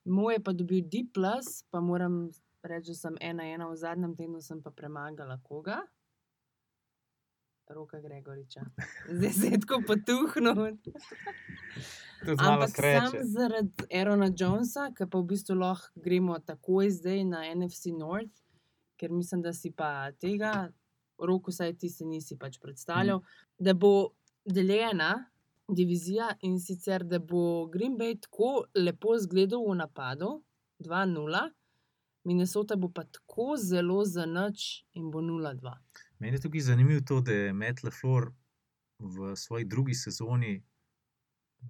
Moj je pa dobil D, pa moram reči, da sem ena ena v zadnjem tednu, sem pa premagala koga. Roka Gregoriča. Zdaj se je tako potuhnil. Tudi malo Ampak sam sreče. zaradi Aerona Jonesa, ki pa v bistvu lahko gremo takoj zdaj na NFC North, ker mislim, da si pa tega, roko saj ti se nisi pač predstavljal, mm. da bo deljena divizija in sicer, da bo Green Bay tako lepo zgledal v napadu, 2-0, Minnesota bo pa tako zelo za noč in bo 0-2. Meni je tukaj zanimivo to, da je Matt LeFleur v svoji drugi sezoni,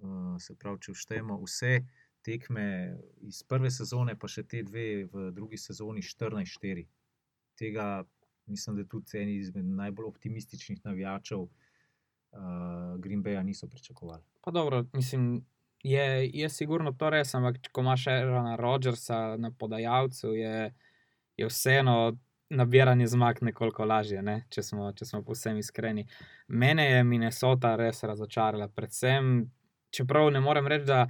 uh, se pravi, če vštejemo vse tekme iz prve sezone, pa še te dve v drugi sezoni 14-4. Tega mislim, da tudi eni izmed najbolj optimističnih navijačev uh, Green Baya niso pričakovali. Pa dobro, mislim, je, je sigurno to res, ampak ko imaš Aarona Rodgersa na podajalcu, je, je vseeno nabiranje zmag nekoliko lažje, ne? če, smo, če smo povsem iskreni. Mene je Minnesota res razočarala, predvsem, čeprav ne morem reči, da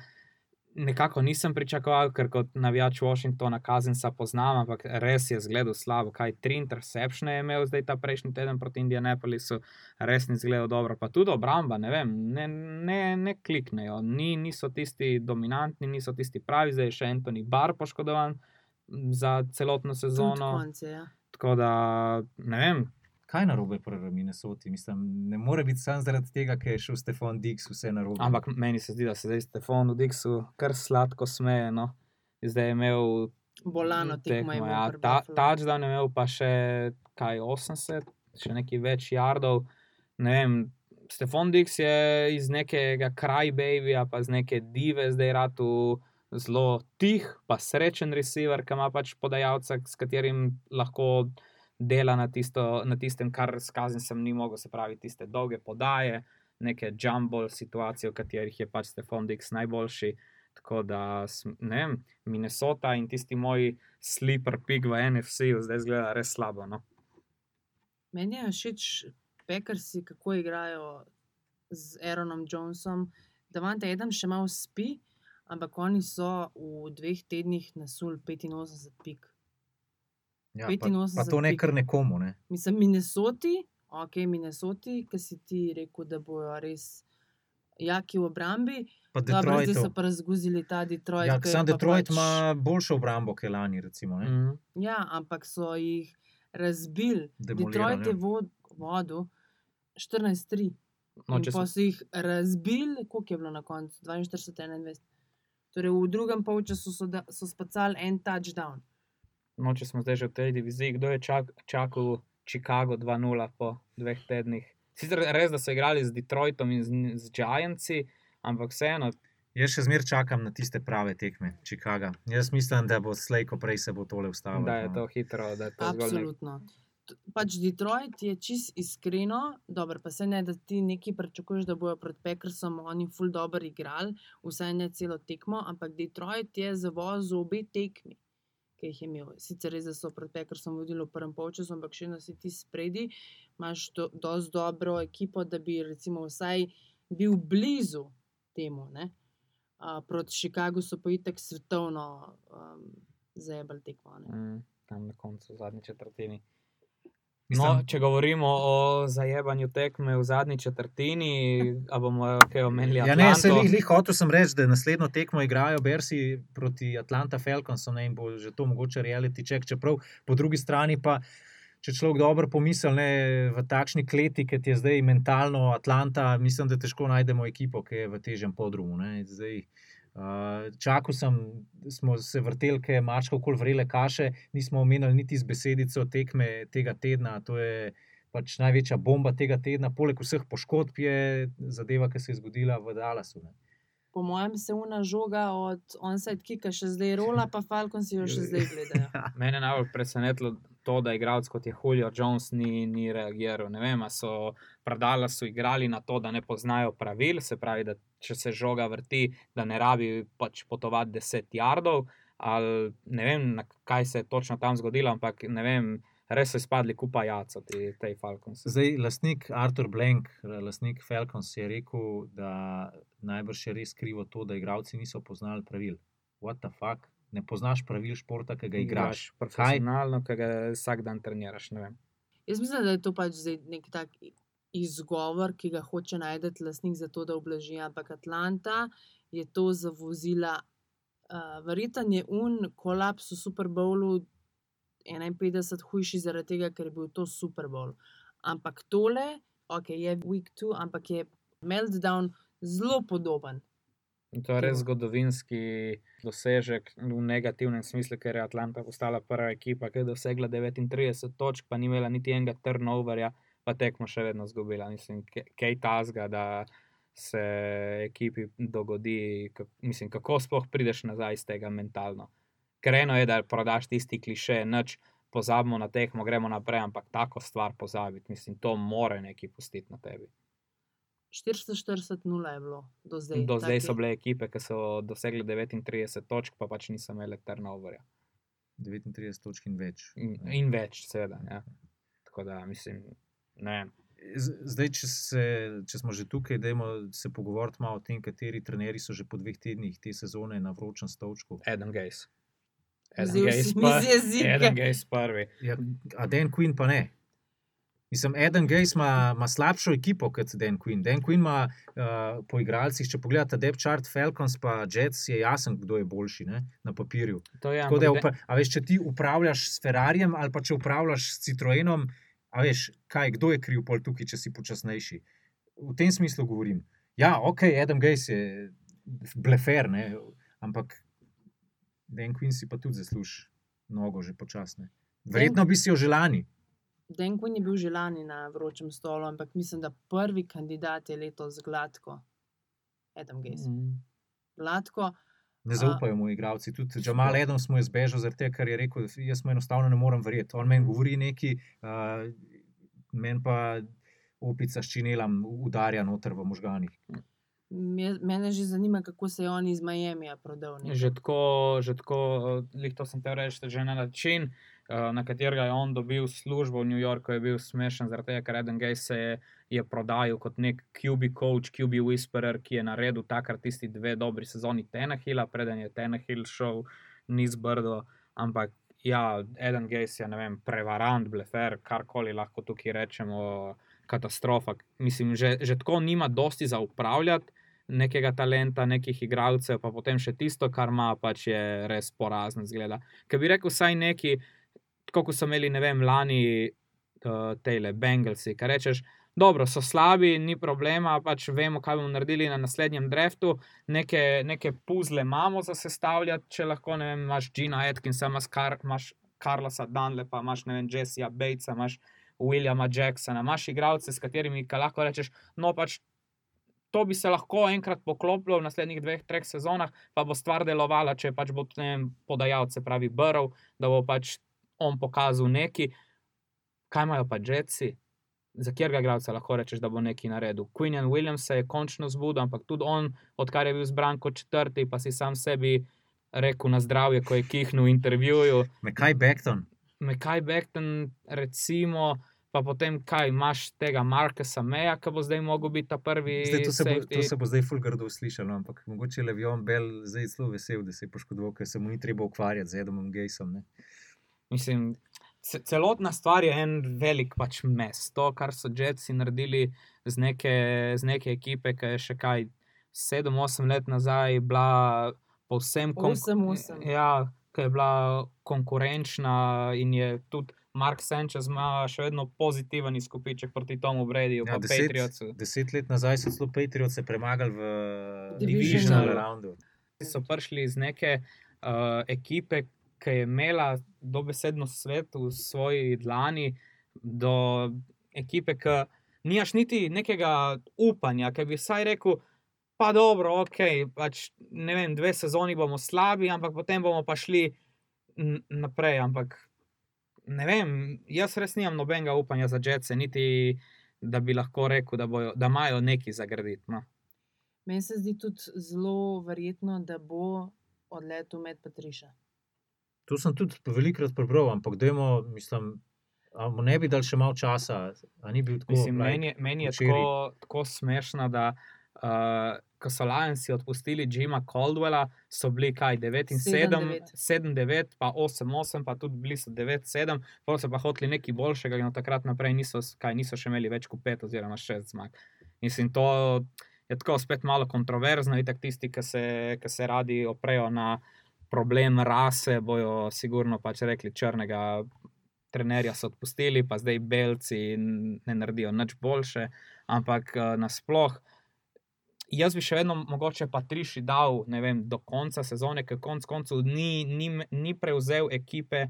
nekako nisem pričakoval, ker kot navijač Washingtona Kazensa poznam, ampak res je zgledal slabo. Kaj tri interceptione je imel zdaj ta prejšnji teden proti Indianapolisu, res ni zgledal dobro. Pa tudi obramba, ne vem, ne, ne, ne kliknejo, ni, niso tisti dominantni, niso tisti pravi, zdaj je še Anthony Barr poškodovan za celotno sezono. konce, ja. Tako da ne vem. Kaj je narobe pri Minnesoti? Mislim, ne more biti samo zaradi tega, ker je šel Stefan Dix vse narobe. Ampak meni se zdi, da se zdaj Stefanu Dixu kar sladko smeje. No. Zdaj je imel Bolano tekmo ja, pri ta, Buffalo. touchdown je imel pa še kaj 80, še nekaj več yardov. Ne vem, Stefan Dix je iz nekega crybabyja, pa iz neke dive zdaj ratu zelo tih, pa srečen receiver, ki ima pač podajalca, s katerim lahko dela na, tisto, na tistem, kar skazim sem ni mogel, se pravi, tiste dolge podaje, neke jumbo situacije, v katerih je pač Stefan Dix najboljši. Tako da, ne Minnesota in tisti moj sleeper pig v NFC-ju zdaj zgleda res slabo. No? Meni je všeč Packersi, kako igrajo z Aaronom Jonesom. Da vam ta eden še malo spi, ampak oni so v dveh tednih nasul 85 pik. Ja, pa, 85 pa to ne kar nekomu. Ne? Mislim, Minnesoti, ok, Minnesoti, ki si ti rekel, da bojo res jaki v obrambi. Pa Dobro, zdaj so pa razguzili ta Detroit. Ja, sam pa Detroit pač, ima boljšo obrambo, kot lani. Recimo, ne. Mm. Ja, ampak so jih razbili. Detroit je vod, vodil 14-3. No, če pa so jih razbili, koliko je bilo na koncu? 42-21. Torej, v drugem polčasu so, da- so spacali en touchdown. No, če smo zdaj že v tej diviziji, kdo je čak, čakal Chicago 2-0 po dveh tednih? Sicer res, da so igrali z Detroitom in z, z Giantsi, ampak vseeno, Jaz še zmeraj čakam na tiste prave tekme, Chicago. Jaz mislim, da bo slej, ko prej se bo tole ustavilo. da je no. to hitro. Da je to nek- Absolutno. T- Pač Detroit je čist iskreno, dobro, pa se ne, da ti nekaj pričakuješ, da bojo proti Packersom oni full dobro igrali, vsaj ne celo tekmo, ampak Detroit je zavozil obe tekmi, ki jih je imel. Sicer res, da so proti Packersom vodili v prvem polčasu, ampak še eno si ti spredi, imaš do, dosti dobro ekipo, da bi recimo vsaj bil blizu temu. Ne? Uh, proti Chicagu so pa itek svetovno um, zajebali tekmo. Mm, tam na koncu, v zadnji četrtini. No, če govorimo o zajebanju tekme v zadnji četrtini, a bomo kaj omenili? Ja, ne, se Atlanto? lih hotel sem reči, da naslednjo tekmo igrajo Bersi proti Atlanta Falconsom ne, in bo že to mogoče reality check. Čeprav po drugi strani pa, če človek dobro pomisli, ne, v takšni kleti, kot je zdaj mentalno Atlanta, mislim, da težko najdemo ekipo, ki je v težjem podrumu. Ne. Zdaj, uh, čakal sem, smo se vrteli, ker je mačka okoli vrele kaše, nismo omenili niti z besedico tekme tega tedna. To je pač največja bomba tega tedna, poleg vseh poškodb je zadeva, ki se je zgodila v Dallasu. Ne. Po mojem se una žoga od onside kika še zdaj rola, pa Falcon si jo še zdaj gledajo. Mene je najbolj presenetilo to, da igralec kot je Julio Jones ni, ni reagiral. Ne vem, a so predala so igrali na to, da ne poznajo pravil, se pravi, da če se žoga vrti, da ne rabi pač potovati 10 jardov. Ali ne vem, na kaj se je točno tam zgodilo, ampak ne vem, res so izpadli kupa jaca, ti, tej Falcons. Zdaj, lastnik Artur Blank, lastnik Falcons, je rekel, da najbrž je res krivo to, da igravci niso poznali pravil. What the fuck? Ne poznaš pravil športa, ki ga igraš. Kaj? profesionalno, ki ga vsak dan treniraš. ne vem. Jaz mislim, da je to pač nek tak izgovor, ki ga hoče najti lastnik za to, da oblaži. Ampak Atlanta je to zavozila. Uh, Verjeten je un kolaps v Super Bowlu 51 hujši zaradi tega, ker je bil to Super Bowl. Ampak tole, ok, je week two, ampak je meltdown zelo podoben. In to je res zgodovinski dosežek v negativnem smislu, ker je Atlanta postala prva ekipa, ki je dosegla 39 točk, pa ni imela niti enega turnoverja, pa tekmo še vedno zgubila. Mislim, kaj tazga, da se ekipi dogodi, kak, mislim, kako sploh prideš nazaj iz tega mentalno. Ker eno je, da prodaš tisti kliše, noč pozabimo na tekmo, gremo naprej, ampak tako stvar pozabiti, mislim, to more neki pustiti na tebi. 440-0 je bilo do zdaj. Do zdaj so bile ekipe, ki so dosegle 39 točk, pa pač niso imele turnoverja. 39 točk in več. In, in več, seveda. Ja. Tako da, mislim, ne Zdaj, če, se, če smo že tukaj, dajmo se pogovoriti malo o tem, kateri trenerji so že po dveh tednih te sezone na vročem stolčku. Z jezika. Adam Gaze prvi. Ja, a Dan Quinn pa ne. Mislim, Eden Gaze ima, ima slabšo ekipo kot Dan Quinn. Dan Quinn ima uh, po igralcih, če pogledate Depth Chart, Falcons pa Jets, je jasen, kdo je boljši ne, na papirju. To je, Tako da, je a veš, če ti upravljaš s Ferrarijem ali pa če upravljaš s Citroenom, a veš, kaj, kdo je kriv pol tukaj, če si počasnejši. V tem smislu govorim. Ja, ok, Adam Gaze je blefer, ne, ampak Dan Quinn si pa tudi zasluži nogo že počasne. Verjetno bi si jo želani. Dan Quinn je bil že lani na vročem stolu, ampak mislim, da prvi kandidat je letos gladko. Adam Gaze. Mm. Gladko. Ne zaupajo mu igravci. Tudi Jamal Adams mu je zbežal, zaradi tega, ker je rekel, jaz mu enostavno ne morem verjeti. On meni govori nekaj, uh, meni pa opica s činelom udarja noter v možganih. Me- Mene že zanima, kako se je on iz Miamija prodal. nekam. Že tako, že tako, lih to sem te reči, že na način, eh, na katerega je on dobil službo v New Yorku, je bil smešen, zaradi tega, ker Eden Gay se je, je prodajal kot nek QB coach, QB whisperer, ki je naredil takrat tisti dve dobri sezoni Tenahila, preden je Tenahill šel niz brdo, ampak ja, Eden Gay je, ne vem, prevarant, blefer, karkoli lahko tukaj rečemo, katastrofa. Mislim, že, že tako nima dosti za upravljati. Nekega talenta, nekih igralcev, pa potem še tisto, kar ima, pač je res porazno zgleda. Ker bi rekel, vsaj neki, tako kot so imeli, ne vem, lani uh, tele Bengalsi, kar rečeš, dobro, so slabi, ni problema, pač vemo, kaj bomo naredili na naslednjem draftu, neke, neke puzle imamo za sestavljati, če lahko, ne vem, imaš Gina Atkinsa, imaš, Kar, imaš Carlosa Dunlepa, imaš, ne vem, Jessija Batesa, imaš Williama Jacksona, imaš igralce, s katerimi ka lahko rečeš, no pač. To bi se lahko enkrat poklopilo v naslednjih dveh, treh sezonah, pa bo stvar delovala, če pač bo ne vem, podajalce pravi Brov, da bo pač on pokazal neki. Kaj imajo pa Jetsi? Za katerega igralca lahko rečeš, da bo nekaj naredil? And Williams se je končno zbudil, ampak tudi on, odkar je bil zbran kot četrti, pa si sam sebi rekel na zdravje, ko je kihnil v intervjuju. Mekaj Beckton, Mekaj Bekton, recimo, pa potem kaj imaš tega Markesa Meja, ki bo zdaj mogel biti ta prvi. zdaj, to, se bo, to se bo zdaj fulgardo slišalo, ampak mogoče je Levion Bell zdaj zelo vesel, da se je poškodoval, ker se mu ni treba ukvarjati z Adamom Gasom. Ne? Mislim, ce- celotna stvar je en velik pač mes. To, kar so Jetsi naredili z neke, z neke ekipe, ki je še kaj 7-8 let nazaj bila povsem Osem, osem. Ja, ki je bila konkurenčna in je tudi Mark Sanchez ima še vedno pozitiven izkupiček proti Tomu Bradyju, Ja, pa deset, Patriotsu. deset let nazaj so celo Patriotse premagali v Divisional. Divisional roundu. so prišli iz neke uh, ekipe, ki je imela dobesedno svet v svoji dlani, do ekipe, ki nimaš niti nekega upanja, ki bi vsaj rekel. Pa dobro, ok, pač, ne vem, dve sezoni bomo slabi, ampak potem bomo pa šli naprej. Ampak ne vem, jaz res nimam nobenega upanja za Jetce, niti da bi lahko rekel, da, bojo, da imajo nekaj zagraditi. No. Meni se zdi tudi zelo verjetno, da bo odletel med Patriša. To sem tudi velikokrat prebral, ampak dajmo, mislim, A mu ne bi dal še malo časa, a ni bil tako. Mislim, meni, je- meni je tako, tako smešno, da uh, ko so Lionsi odpustili Jima Caldwella, so bili kaj 9 in 7, 7-9. 7, 9, pa 8, 8, pa tudi bili so 9, 7, pa so pa hoteli nekaj boljšega in od takrat naprej niso, kaj, niso še imeli več kot 5 oziroma 6 zmag. Mislim, to je tako spet malo kontroverzno, itak tisti, ki se, ki se radi oprejo na problem rase, bojo sigurno pač rekli črnega. Trenerja so odpustili, pa zdaj belci ne naredijo nič boljše, ampak uh, nasploh. Jaz bi še vedno mogoče Patriši dal ne vem, do konca sezone, ker konec koncev ni, ni, ni prevzel ekipe,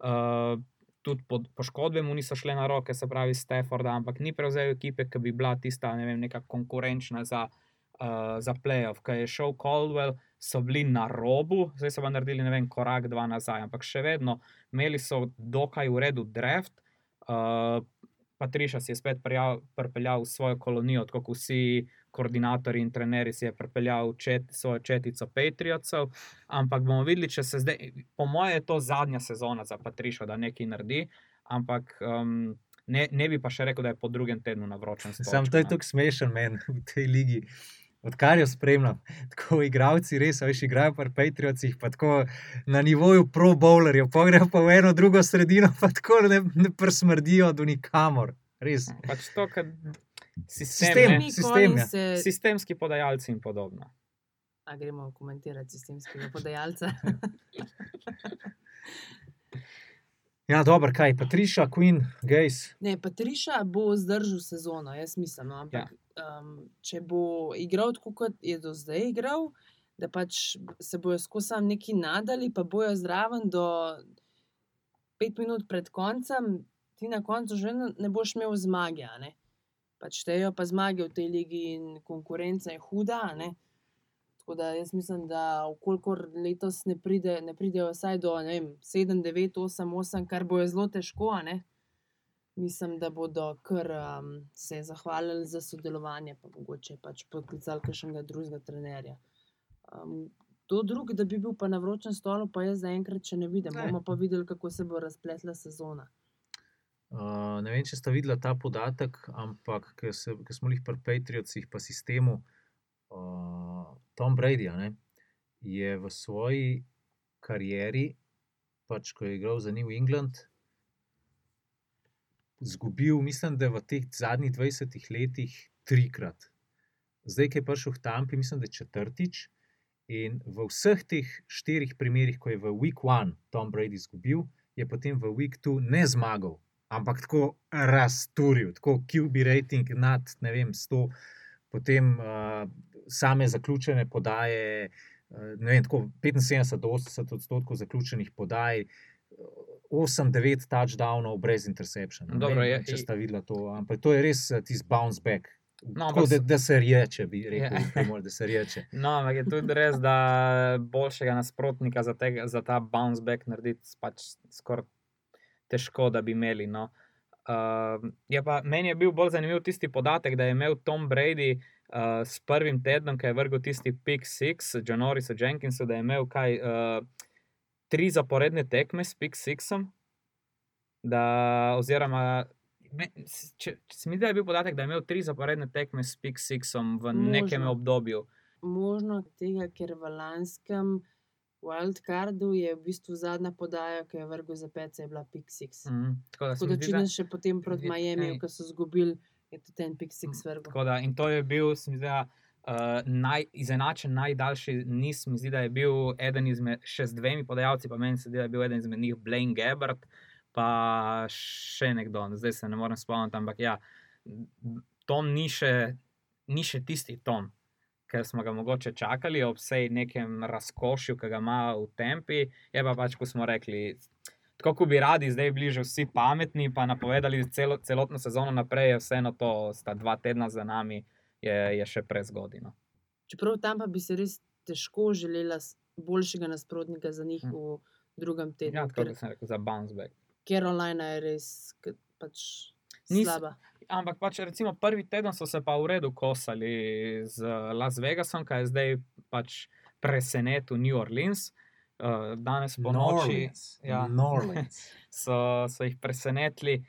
uh, tudi poškodbe mu niso šle na roke, se pravi Stafforda, ampak ni prevzel ekipe, ki bi bila tista ne vem, neka konkurenčna za, uh, za playoff. Ker je šel Caldwell, so bili na robu, zdaj so pa naredili vem, korak, dva nazaj, ampak še vedno imeli so dokaj v redu draft. Uh, Patriša si je spet pripeljal svojo kolonijo, tako kot vsi koordinatorji in trenerji si je pripeljal čet, svojo četico Patriotov. Ampak bomo videli, če se zdaj, po mojem, je to zadnja sezona za Patrišo, da nekaj naredi. Ampak um, ne, ne bi pa še rekel, da je po drugem tednu na vročem stolu. Sam to je tako smešen meni v tej ligi. Odkar jo spremljam, tako igravci res, veš, igrajo pa Patriotih, pa tako na nivoju pro bowlerjev, pogrejo pa v eno drugo sredino, pa tako ne, ne prsmrdijo do nikamor. Res. Pač to, kar sistem, Sistem. ne, sistem, ja. se, sistemski podajalci in podobno. a gremo komentirati sistemskega podajalca. Ja, dobro, kaj, Patriša, Queen, Gays. Ne, Patriša bo zdržal sezono, jaz mislim. No, ampak ja. um, če bo igral tako, kot je do zdaj igral, da pač se bojo skozi sam neki nadali, pa bojo zraven do pet minut pred koncem, ti na koncu že ne boš imel zmage. a ne. Pač štejejo pa zmage v tej ligi in konkurenca je huda. ne. Tako da jaz mislim, da okolikor letos ne, pride, ne pridejo vsaj do vem, 7, 9, 8, 8, kar bo je zelo težko, ne. Mislim, da bodo kar um, se zahvalili za sodelovanje, pa mogoče pač poklicali kakšnega drugega trenerja. Um, to drugo, da bi bil pa na vročem stolu, pa jaz zaenkrat še ne vidim. Ne. Bomo pa videli, kako se bo razpletla sezona. Uh, ne vem, če ste videli ta podatek, ampak ker smo jih pri Patriotsih, pa sistemu, uh, Tom Brady ne, je v svoji karieri, pač ko je igral za New England, izgubil, mislim, da v teh zadnjih 20 letih trikrat. Zdaj, ki je prišel v Tampi, mislim, da je četrtič. In v vseh teh štirih primerih, ko je v Week One Tom Brady izgubil, je potem v Week Two ne zmagal, ampak tako razturil, tako QB rating nad ne vem, 100, potem uh, same zaključene podaje, uh, ne vem, tako 75 do 80 odstotkov zaključenih podaj. 8-9 touchdownov brez interception. Ne Dobro, vem, je- če sta videla to, ampak to je res eh, tisti bounce back. No, Tako, da, da se reče, bi rekel, Ja. da se reče. No, ampak je tudi res, da boljšega nasprotnika za, tega, za ta bounce back narediti pač skoraj težko, da bi imeli. No. Uh, je pa, meni je bil bolj zanimiv tisti podatek, da je imel Tom Brady uh, s prvim tednom, ki je vrgel tisti pick six, Janorisu Jenkinsu, da je imel kaj. Uh, Tri zaporedne tekme s Pick Sixom, da, oziroma, me, če, če se mi da je bil podatek, da je imel tri zaporedne tekme s Pick Sixom v Možno. nekem obdobju. Možno tega, ker v lanskem wildcardu je v bistvu zadnja podaja, ki je vrgel za pece, je bila Pixix. Mm. Tako da Tako da če ne še potem proti Miami, ki so izgubili, je tudi ten Pixix vrgel. Tako da, in to je bil, se mi zdi, da, uh, naj, izenačen najdaljši niz. Mi zdi, da je bil eden izmed še z dvemi podajalci, pa meni se zdi, da je bil eden izmed njih Blaine Gabbard, pa še nekdo, zdaj se ne morem spomniti, ampak ja, Tom ni še, ni še tisti Tom. Ker smo ga mogoče čakali ob vsej nekem razkošju, ki ga ima v tempi, je pa pač, kot smo rekli, tako kot bi radi, zdaj bili že vsi pametni, pa napovedali celo, celotno sezono naprej, je vseeno to, sta dva tedna za nami, je, je še prezgodino. Čeprav tam pa bi se res težko želela boljšega nasprotnika za njih Mm. v drugem tednu. Ja, da sem rekel za bounce back. Carolina je res pač Nis- slaba. Ampak pač recimo prvi teden so se pa v redu kosali z Las Vegasom, kaj je zdaj pač presenetil New Orleans. uh, danes po noči ja. So, so jih presenetili.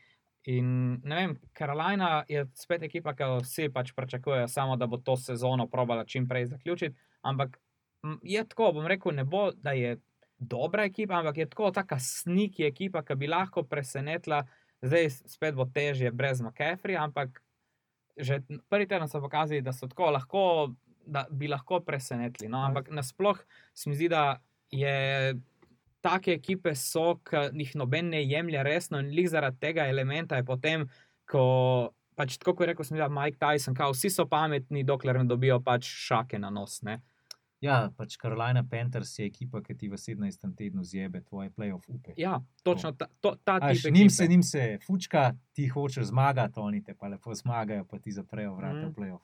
In ne vem, Carolina je spet ekipa, ki jo vsi pač pričakujejo, samo da bo to sezono probala čim prej zaključiti. Ampak je tako, bom rekel, ne bo, da je dobra ekipa, ampak je tako taka sniki ekipa, ki bi lahko presenetila. Zdaj spet bo težje brez McCaffrey, ampak že prvi teden so pokazali, da so tako lahko, da bi lahko presenetili. No, ampak nasploh se mi zdi, da je take ekipe so, ki jih noben ne jemlje resno in lih zaradi tega elementa je potem, ko pač tako kot je rekel, sem videl Mike Tyson, kao vsi so pametni, dokler ne dobijo pač šake na nos. Ne? Ja, pač Carolina Panthers je ekipa, ki ti v 17. tednu zjebe tvoje playoff upe. Ja, točno ta, to, ta tip. njim ekipe. se, njim se fučka, ti hočeš zmagati, oni te pa lepo zmagajo, pa ti zaprejo vrata Mm. v playoff.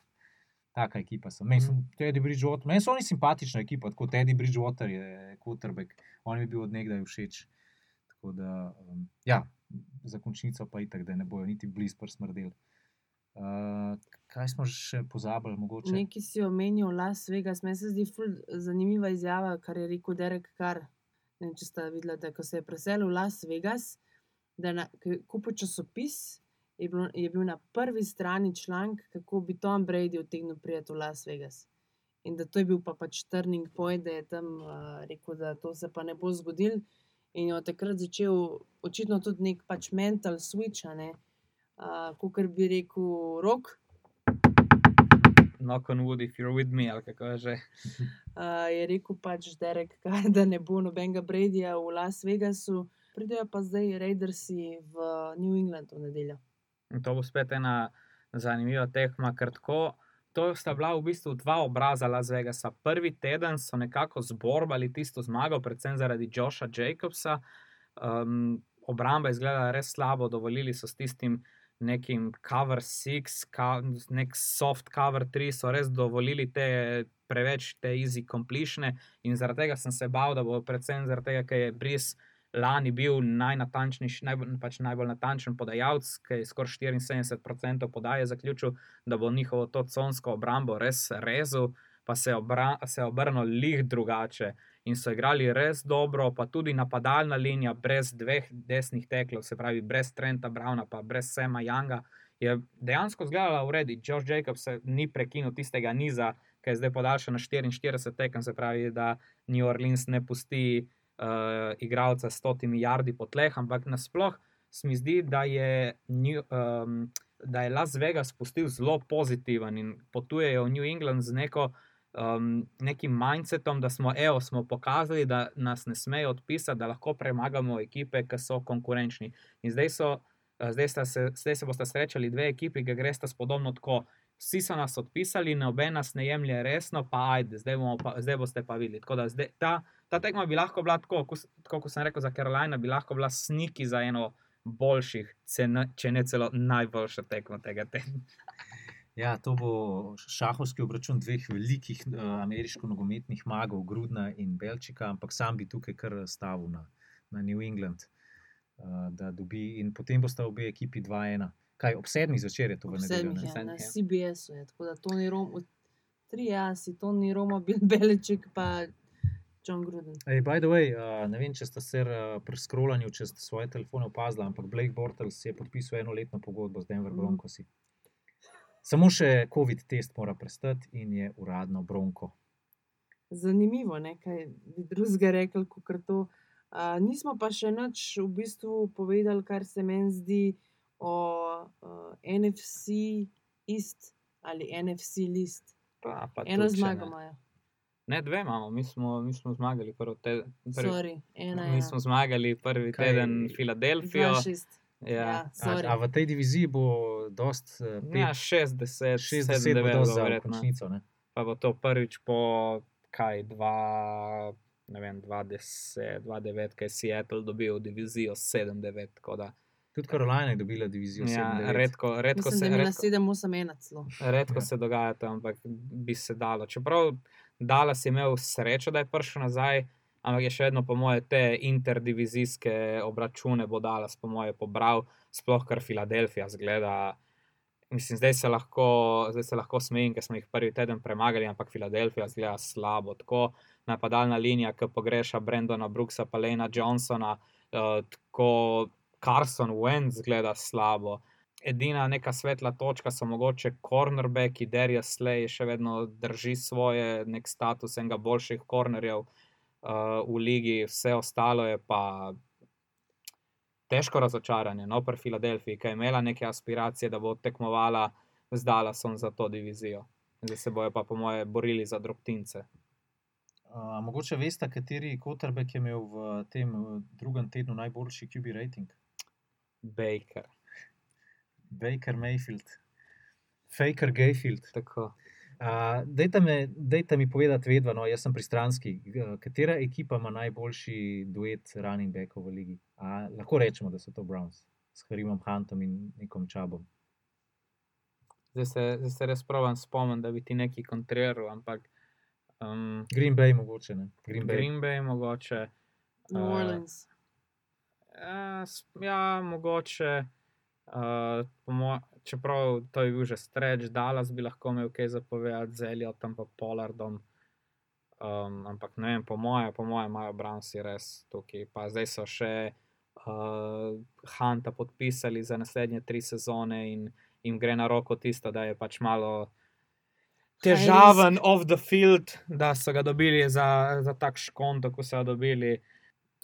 Taka ekipa so. Meni so Mm. Teddy Bridgewater, meni so oni simpatična ekipa, tako Teddy Bridgewater je quarterback, on mi je bil od nekdaj všeč. Tako da, um, ja, za končnico pa itak, da ne bojo niti blizu prsmrdeli. Uh, kaj smo še pozabili, mogoče? Nekaj si omenil Las Vegas, meni se zdi zanimiva izjava, kar je rekel Derek Carr. Ne če ste videli, da ko se je preselil v Las Vegas, da je kupil časopis, je, bilo, je bil na prvi strani članek, kako bi Tom Brady utegnil priti v Las Vegas. In da to je bil pa pač turning point, da je tam uh, rekel, da to se pa ne bo zgodil. In je od takrat začel očitno tudi nek pač mental switch, ne. Uh, Kot bi rekel, rok, Knock on wood, if you're with me, ali kako že. uh, je rekel pač Derek, Carr, da ne bo nobenega Bradyja v Las Vegasu, pridejo pa zdaj Raidersi v New England v nedeljo. In to bo spet ena zanimiva tekma, ker tako. To sta bila v bistvu dva obraza Las Vegasa. Prvi teden so nekako zborbali tisto zmago, predvsem zaradi Josha Jacobsa. Um, obramba je izgledala res slabo, dovolili so s tistim nekim cover 6, ka, nek soft cover 3, so res dovolili te preveč te easy completion. In zaradi tega sem se bal, da bo predvsem zaradi tega, ker je Bris lani bil najnatančnejši, najbolj, pač najbolj natančen podajalec, ki je skoraj 74% podaje zaključil, da bo njihovo to consko obrambo res rezal, pa se je, obra, se je obrnil lih drugače. In so igrali res dobro, pa tudi napadalna linija, brez dveh desnih teklov, se pravi, brez Trenta Brauna, pa brez Sema Younga, je dejansko izgledala v redu. Josh Jacobs se ni prekinil tistega niza, ki je zdaj podaljšan na 44 tekem, se pravi, da New Orleans ne pusti uh, igralca s stotimi jardi po tleh, ampak nasploh se mi zdi, da je, New, um, da je Las Vegas pustil zelo pozitiven in potujejo v New England z neko. Um, nekim mindsetom, da smo, evo, smo pokazali, da nas ne smejo odpisati, da lahko premagamo ekipe, ki so konkurenčni. In zdaj, so, eh, zdaj, sta se, zdaj se boste srečali dve ekipi, ki gresta spodobno tako. Vsi so nas odpisali, noben nas ne jemlje resno, pa ajde, zdaj, pa, zdaj boste pa videli. Tako da zdaj, ta, ta tekma bi lahko bila tako, kot, kot sem rekel za Carolina, bi lahko bila sniki za eno boljših, če ne, če ne celo najboljša tekma tega tedna. Ja, to bo šahovski obračun dveh velikih uh, ameriško-nogometnih magov, Grudna in Belčika, ampak sam bi tukaj kar stavil na, na New England, uh, da dobi in potem bosta obe ekipi 2-1. Kaj ob sedmih zvečer je to v nedeljo? Ne? Sedmih, na ja. CBS-u, je, tako da to ni Roma, tri jasi, to ni Roma, Bill Beliček pa John Gruden. Hey, by the way, uh, ne vem, če ste se uh, pri scrollanju čez svoje telefone opazili, ampak Blake Bortles je podpisal enoletno pogodbo z Denver Mhm. Broncosi. Samo še COVID test mora prestati in je uradno Bronco. Zanimivo, ne, kaj bi drugega rekel, kot to. Uh, nismo pa še nič v bistvu povedali, kar se meni zdi o uh, NFC East ali NFC List. Pa, pa Eno zmago ne. imajo. Ne, dve imamo, mi smo, mi smo zmagali prvi teden. Prvi, Sorry, ena mi je. smo zmagali prvi Kaj- teden Filadelfijo. Dva šest. Ja, Ja, A, a v tej diviziji bo dost uh, ja 60, 60 70, bo dost za končnico. Ne? Pa bo to prvič po kaj, dva, ne vem, 20, 29, kaj je Seattle dobil divizijo 7-9. tako da, Tudi Carolina je dobila divizijo Ja, 7-9. redko, redko, Mislim, da se, redko, 7-8-1 celo. redko Ja. se dogaja to, ampak bi se dalo. Čeprav Dallas je imel srečo, da je prišel nazaj, ampak je še vedno, po moje, te interdivizijske obračune bo Dallas, po moje, pobral, sploh kar Filadelfija zgleda Mislim, zdaj se lahko, zdaj se lahko smejim, ker smo jih prvi teden premagali, ampak Filadelfija zgleda slabo. Tako napadalna linija, ki pogreša Brendona Brooksa, pa Lena Johnsona, uh, tako Carson Wentz zgleda slabo. Edina neka svetla točka so mogoče cornerbacki, Derja Slay še vedno drži svoje, nek status enega boljših cornerjev uh, v ligi, vse ostalo je pa težko razočaranje, no, pri Filadelfiji, ki je imela neke aspiracije, da bo tekmovala z Dallasom za to divizijo. Zdaj se bojo pa, po moje, borili za drobtince. Uh, mogoče veste, kateri Kotrbeck je imel v tem drugem tednu najboljši QB rating? Baker. Baker Mayfield, Faker Gayfield. Tako. Uh, dejte, me, dejte mi povedati, vedno, no, jaz sem pristranski, katera ekipa ima najboljši duet running backov v ligi? A, lahko rečemo, da so to Browns s Harimom Huntom in nekom Čabom. Zdaj se, zdaj se res provam spomniti, da bi ti nekaj kontriral, ampak um, Green Bay mogoče ne. Green Bay. Green Bay mogoče. New Uh, Orleans. Ja, s- ja mogoče. Uh, čeprav to je bil že streč, Dallas bi lahko imel kaj zapovedati z Eliotom in Pollardom. Um, ampak ne vem, po mojem, po mojem, imajo Brownsi res tukaj. Pa zdaj so še uh, Hunta podpisali za naslednje tri sezone in jim gre na roko tisto, da je pač malo težaven off the field, da so ga dobili za, za tak škon, kot so ga dobili.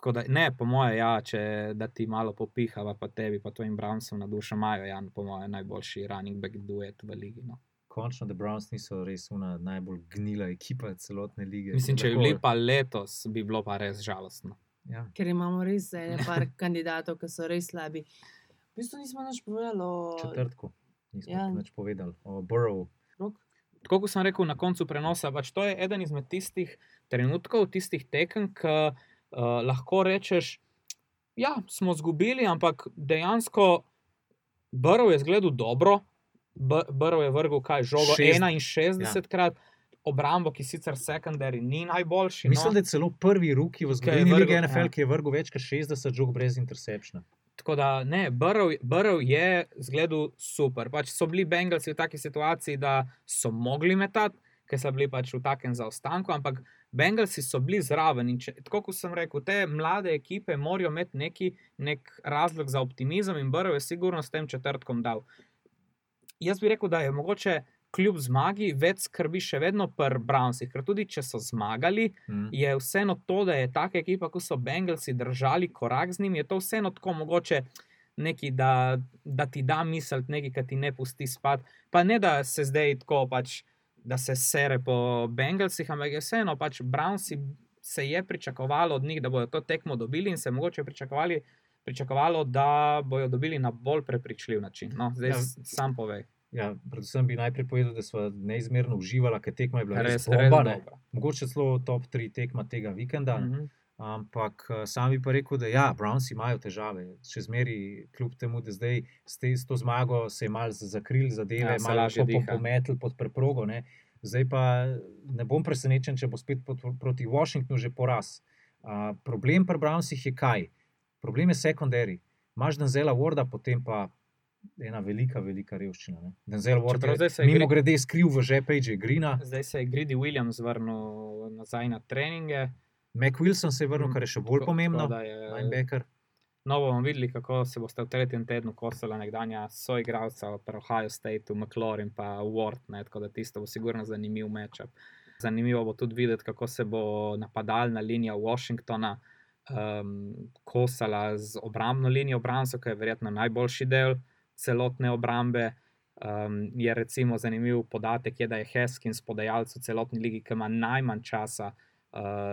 Tako Da, ne, po mojem, ja, če da ti malo popihava, pa tebi, pa tvojim Brownsom na dušo imajo, ja, po mojem, najboljši running back duet v ligi. No. Končno, da Browns niso res una najbolj gnila ekipa celotne lige. Mislim, če bi bili pa letos, bi bilo pa res žalostno. Ja. Ker imamo res ene par kandidatov, ki so res slabi. V bistvu nismo nič povedali o Četrtku, nismo Ja. ja. več povedali o. Rok. Tako kot sem rekel na koncu prenosa, pač to je eden izmed tistih trenutkov, tistih tekem, ki uh, lahko rečeš, ja, smo izgubili, ampak dejansko Brov je zgledal dobro, Brov je vrgel kaj žogo Šest- 61 krat, obrambo, ki sicer sekundari ni najboljši. Mislim, no. da je celo prvi ruki v zgodovini lige NFL, ja. ki je vrgel več kot 60 žog brez interceptiona. Tako da ne, Brov, Brov je zgledal super. Pač so bili Bengalsi v taki situaciji, da so mogli metati, ker so bili pač v takem zaostanku, ampak Bengalsi so bili zraven. In če, tako kot sem rekel, te mlade ekipe morajo imeti neki nek razlog za optimizem in Brov je sigurno s tem četrtkom dal. Jaz bi rekel, da je mogoče kljub zmagi več skrbi še vedno pri Brownsih, ker tudi če so zmagali, Mm. je vseeno to, da je taka ekipa, kot so Bengalsi, držali korak z njim, je to vseeno tako mogoče. Neki, da, da ti da misel, nekaj, kar ti ne pusti spat. Pa ne, da se zdaj tako pač, da se sere po Bengalsih, ampak je vseeno pač Brownsi se je pričakovalo od njih, da bodo to tekmo dobili in se mogoče pričakovali, pričakovalo, da bodo dobili na bolj prepričljiv način. No, zdaj Ja. sam povej. Ja, predvsem bi najprej povedal, da smo neizmerno uživali, ker tekma je bila res, Res, res res bomba. dobro. Mogoče celo top 3 tekma tega vikenda. Mm Mhm. Ampak eh, sam bi pa rekel, da ja, Browns imajo težave. Še zmeraj, kljub temu, da zdaj s, te, s to zmago se je malo zakril zadeve, Ja, malo lažje po, po, diha. pometel pod preprogo. Ne. Zdaj pa ne bom presenečen, če bo spet pot, proti Washingtonu že poraz. Uh, problem pri Brownsih je kaj? Problem je sekundari. Imaš Denzela Warda, potem pa ena velika, velika revščina. Ne. Denzel Ward je mimo Gre- grede skril v žepe AJ Greena. Zdaj se je Grady Williams vrnil nazaj na treninge. Mac Wilson se je vrnil, kar je še bolj Tako- pomembno. tako je- Linebacker. No, bomo videli, kako se boste v tretjem tednu kosala nekdanja soigralca pri Ohio Stateu, McLaurin in Ward. Ne, tako da tisto bo sigurno zanimiv mečap. Zanimivo bo tudi videti, kako se bo napadalna linija Washingtona um, kosala z obrambno linijo Brownsov, ki je verjetno najboljši del celotne obrambe. Um, je recimo zanimiv podatek, je, da je Haskins podajalec v celotni ligi, ki ima najmanj časa, uh,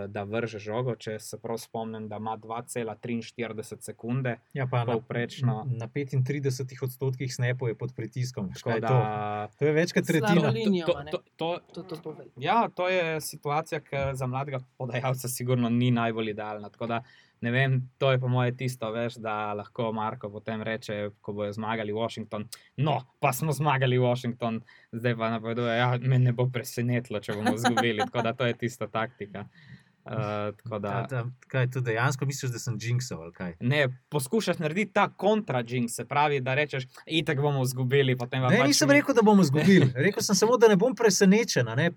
da vrže žogo. Če se prav spomnim, da ima 2,43 sekunde. Ja, pa na, Povprečno. na 35 odstotkih snapov je pod pritiskom. Je da, to? to je več kot tretjina. linija. to, to, to, To, to pove. ja, to je situacija, ki za mladega podajalca sigurno ni najbolj idealna. Tako da, ne vem, to je po moje tisto, veš, da lahko Marko potem reče, ko bojo zmagali Washington. No, pa smo zmagali Washington, zdaj pa napoveduje, da ja, me ne bo presenetilo, če bomo izgubili. Tako da to je tista taktika. Uh, tako da, Ta, ta, kaj tu dejansko misliš, da sem jinxal kaj? ne, poskušaš narediti ta kontra-jinx, se pravi, da rečeš, itek bomo izgubili. Ne, pač nisem mi- rekel, da bomo izgubili. Rekel sem samo, da ne bom presenečen. Ne?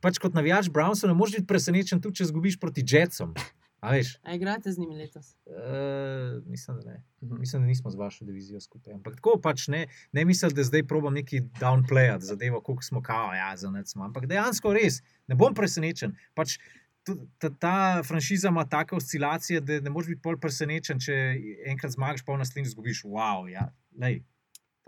Pač kot navijač Brownsov ne moreš biti presenečen, tudi če izgubiš proti Jetsom. A veš? A igrate z njimi letos? Uh, mislim, da ne. Mhm. Mislim, da nismo z vašo divizijo skupaj. Ampak tako pač ne, ne mislim, da zdaj probam neki downplayati zadevo, koliko smo kao, ja, za nec smo. Ampak dejansko res, ne bom presenečen. Pač ta, ta franšiza ima take oscilacije, da ne moreš biti pol presenečen, če enkrat zmagaš, pa v naslednji izgubiš. Wow, ja, lej.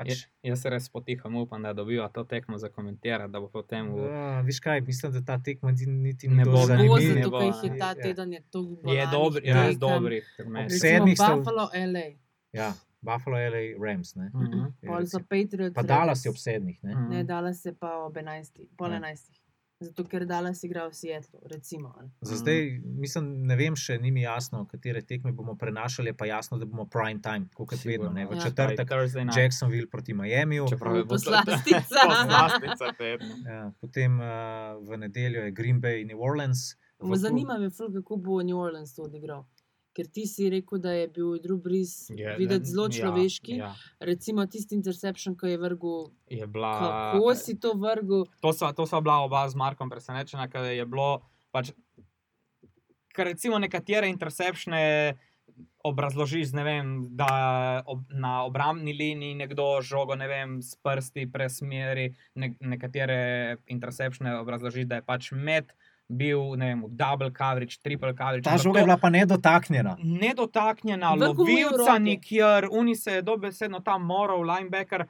Pač, Je, jaz res potiham upam, da dobiva to tekmo za komentirati, da bo potem v Uh, viš kaj, mislim, da ta tekma niti, niti Ne ni bo zanimiva. Bo, ne zato bo, ker jih je ta ja. teden je to Je dober, je res dobrih. Ob Recimo sedmih sta- Buffalo, LA, Ja, Buffalo, LA, Rams. Ne? Mhm. pol so Patriots. Pa Dallas je ob sedmih. Ne? Mhm. Ne, Dallas je pa ob 11, pol Ja. 11. Zato, ker Dallas igra v Seattlu, recimo. ali. Za zdaj, mislim, ne vem, še ni mi jasno, katere tekme bomo prenašali, je pa jasno, da bomo prime time, kot vedno. Ne? V Ja. četrtek Thursday night. Jacksonville proti Miamiju, Čeprav je Poslastica. poslastica tedna. ja, potem uh, v nedeljo je Green Bay, New Orleans. Me zanima me, kako bo New Orleans to odigral. Ker ti si rekel, da je bil Drew Brees Je, videti zelo ja, človeški. Ja, Recimo tisti interception, ko je vrgel. je bila, Kako si to vrgel? to, sva, to sva bila oba z Markom presenečena, ker je bilo. Pač, ker recimo nekatere intercepšne obrazložiš, vem, da ob, na obrambni liniji nekdo žogo ne vem, s prsti presmeri, ne, nekatere intercepšne obrazložiš, da je pač med bil ne vem, v double coverage, triple coverage. Ta žoga je bila pa nedotaknjena. nedotaknjena, v lovilca nikjer, uni se je dobesedno tam moral, linebacker.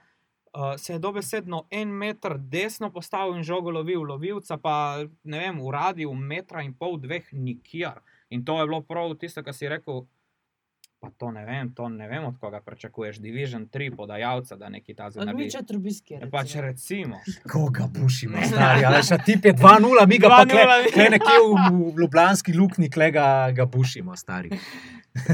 Uh, se je dobesedno en meter desno postavil in žogo lovil, lovilca pa ne vem, v radiju metra in pol, dveh nikjer. In to je bilo prav tisto, kar si rekel. Pa to ne vem, to ne vem, od koga pričakuješ. Division 3 podajalca, da neki ta Od zunaj. Miča Trubiski. Ja, pač recimo. Koga bušimo, stari, ali še tip je 2-0, mi ga pa 2:0, kle, kle nekje v, v Ljubljanski luknji, kle ga, ga bušimo, stari.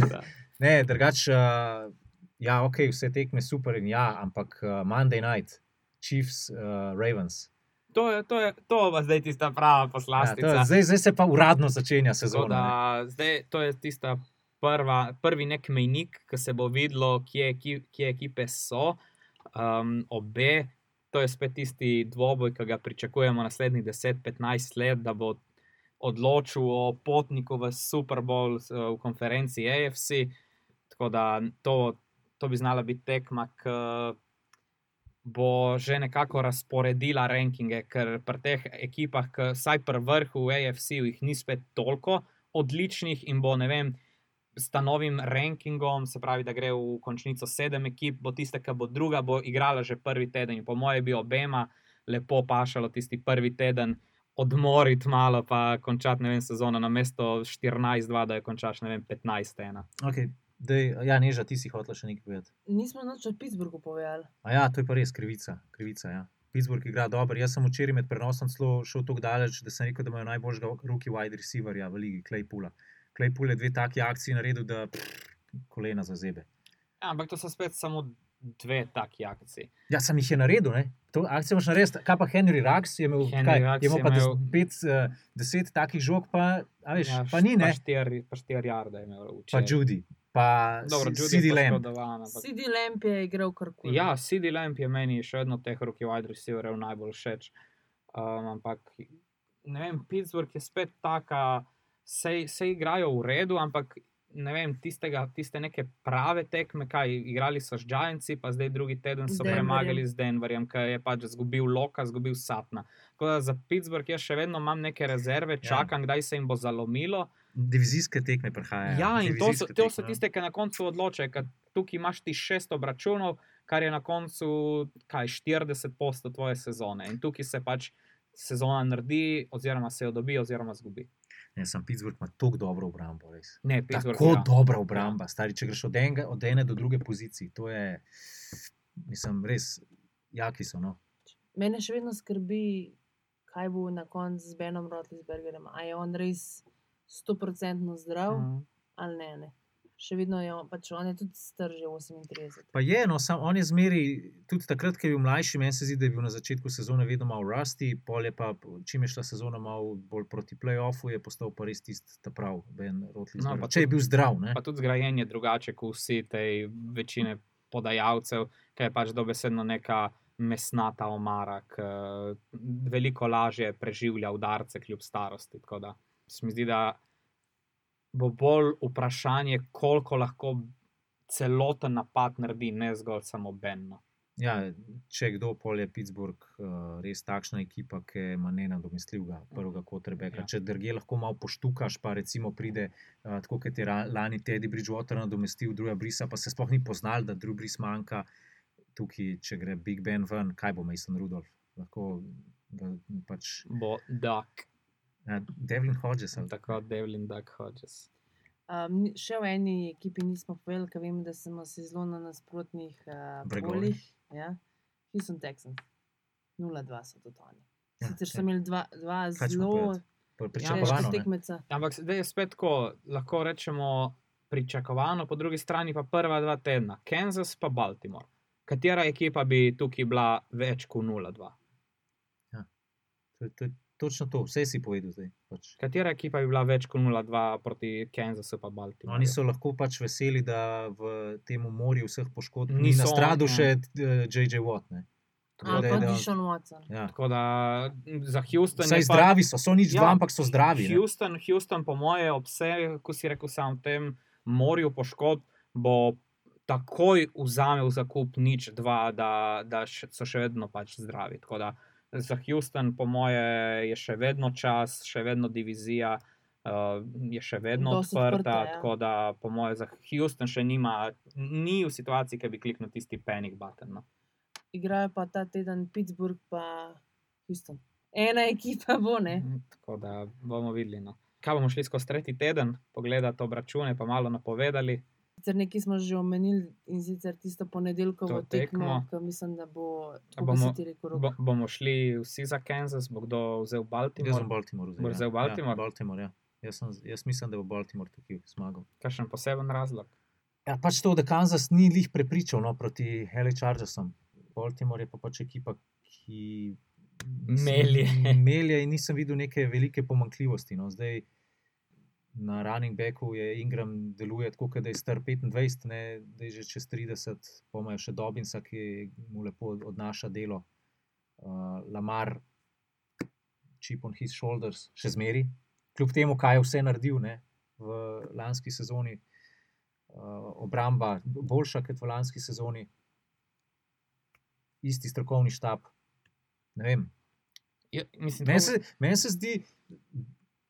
Da. Ne, drugače, uh, ja, ok, vse tekme super in ja, ampak uh, Monday night, Chiefs, uh, Ravens. To je, to je, to pa zdaj tista prava Ja, poslastica. to, je- zdaj, zdaj se pa uradno začenja sezona. ne. Da, zdaj, to je tista prva, prvi nek mejnik, ki se bo videlo, kje, kje, kje ekipe so. Um, obe, to je spet tisti dvoboj, ki ga pričakujemo naslednjih 10-15 let, da bo odločil o potniku v Super Bowl s- v konferenci AFC. Tako da to, to bi znala biti tekma, ki bo že nekako razporedila rankinge, ker pri teh ekipah, ki vsaj pri vrhu v AFC-ju jih ni spet toliko odličnih in bo, ne vem, s ta novim rankingom, se pravi, da gre v končnico sedem ekip, bo tista, ki bo druga, bo igrala že prvi teden. In po mojem bi obema lepo pašalo tisti prvi teden. Odmoriti malo, pa končati ne vem, sezono na mesto 14-2, da je končaš ne vem 15-1. Okay. Dej, ja, neža, ti si hotel še nekaj povedati. Nismo noč o Pittsburghu povedali. A ja, to je pa res krivica. krivica ja. Pittsburgh igra dobro. Jaz sem včeraj med prenosom šel tako daleč, da sem rekel, da imajo najboljšega roki wide receiverja v ligi, Claypoola. Claypool je dve taki akciji naredil, da pff, kolena za zebe. Ja, ampak to so spet samo dve taki akciji. Ja, sem jih je naredil, ne? To akcijo moš narediti. Kaj pa Henry Rux je imel, Henry kaj, Ruggs je imel je pa des, imel- pet, uh, deset takih žog, pa, a veš, ja, pa ni, Pa ne? pa štiri jarde je imel Pa včeraj. Judy, pa Judy CD je Lamb. poškodovan, ampak- CD Lamp je igral kar koli. Ja, CD Lamp je meni še vedno teh roki wide receiverjev najbolj všeč. Um, ampak ne vem, Pittsburgh je spet taka, se, se igrajo v redu, ampak ne vem, tistega, tiste neke prave tekme, kaj igrali so z Giantsi, pa zdaj drugi teden Z so Denverjem. premagali z Denverjem, ki je pač izgubil Loka, izgubil Satna. Tako da za Pittsburgh jaz še vedno imam neke rezerve, čakam, kdaj se jim bo zalomilo. Divizijske tekme prihajajo. Ja, in to so, divizijske to so tekme, tiste, ki na koncu odločajo. ker Tukaj imaš ti šest obračunov, kar je na koncu kaj, 40% tvoje sezone. In tukaj se pač sezona naredi, oziroma se jo dobi, oziroma zgubi. Ne, sem Pittsburgh ima tako dobro obrambo, res. Ne, Pittsburgh. Tako ja. dobra obramba, stari, če greš od, enega, od ene do druge pozicije. To je, mislim, res, jaki so. No. Mene še vedno skrbi, kaj bo na koncu z Benom Rotlisbergerjem. A je on res 100% zdrav Mhm. ali ne? ne? Še vedno je pač on je tudi star že 38. Pa je, no, sam on je zmeri, tudi takrat, ko je bil mlajši, meni se zdi, da je bil na začetku sezone vedno malo rasti, pol je pa, čim je šla sezona malo bolj proti playoffu, je postal pa res tisti ta prav, Ben Rotlisberger. No, pa Če je tudi- bil zdrav, ne? Pa tudi zgrajen je drugače kot vsi tej večine podajalcev, ki je pač dobesedno neka mesnata omara, ki veliko lažje preživlja udarce kljub starosti. Tako da se mi zdi, da bo bolj vprašanje, koliko lahko celoten napad naredi, ne zgolj samo Benno. Ja, če kdo, pol je Pittsburgh uh, res takšna ekipa, ki ima nenadomestljivega prvega kotrbeka. Ja. Če drugje lahko malo poštukaš, pa recimo pride, uh, tako kot je lani Teddy Bridgewater nadomestil druga brisa, pa se sploh ni poznal, da drugi bris manjka. Tukaj, če gre Big Ben ven, kaj bo Mason Rudolph? Lahko ga pač Bo Duck, ja, Devlin Hodges. tako Devlin Duck Hodges. Um, še v eni ekipi nismo povedali, ker vem, da smo se zelo na nasprotnih uh, polih. Ja. Houston Texans. 0-2 so tudi oni. Ja, Sicer ja. so imeli dva, dva zelo ne. tekmeca. Ampak zdaj je spet tako, lahko rečemo pričakovano, po drugi strani pa prva dva tedna, Kansas pa Baltimore. Katera ekipa bi tukaj bila več kot 0-2? To, je- to je točno to, vse si povedal zdaj. Pač. Katera ekipa bi bila več kot 0-2 proti Kansasu pa Baltimoreu? Oni so lahko pač veseli, da v tem morju vseh poškodb ni Niso na stradu oni, še eh, J.J. Watt. Ne. Tako A da je pa da-. Ja. Tako da za Houston Vsaj je pa- zdravi so, so nič Ja, dva, ampak so zdravi. ne. Houston, Houston, po moje, ob vsej, ko si rekel, sam v tem morju poškodb, bo takoj vzamev zakup nič dva, da, da so še vedno pač zdravi. Tako da za Houston, po moje, je še vedno čas, še vedno divizija. Uh, je še vedno Dosti odprta, odprta, ja. tako da, po mojem, za Houston še nima, ni v situaciji, ki bi kliknil tisti panic button. No. Igrajo pa ta teden Pittsburgh pa Houston. Ena ekipa bo, ne? Mhm, Tako da bomo videli. No. Kaj bomo šli skozi tretji teden, pogledati obračune, pa malo napovedali. Sicer nekaj smo že omenili in sicer tisto ponedeljkovo tekmo, tekmo. ki mislim, da bo, A kako bomo- si ti rekel, rok. Bo, bomo šli vsi za Kansas, bo kdo vzel Jaz Baltimore. sem Baltimore. Boš vzel Baltimore? Ja, Baltimore ja. jaz, sem, jaz mislim, da bo Baltimore tukaj zmagal. Kakšen poseben razlog? Ja, pač to, da Kansas ni lih prepričal no, proti Heli Chargersom. Baltimore je pa pač ekipa, ki. Melje. Melje in nisem videl neke velike pomankljivosti. No. Zdaj, na running backu je Ingram deluje tako, da je star 25, ne, da je že čez 30, pa imajo še Dobinsa, ki mu lepo odnaša delo. Uh, Lamar, chip on his shoulders, še zmeri, kljub temu, kaj je vse naredil ne, v lanski sezoni. Uh, obramba boljša kot v lanski sezoni, isti strokovni štab. Ne vem, Ja, mislim, Meni se, meni se zdi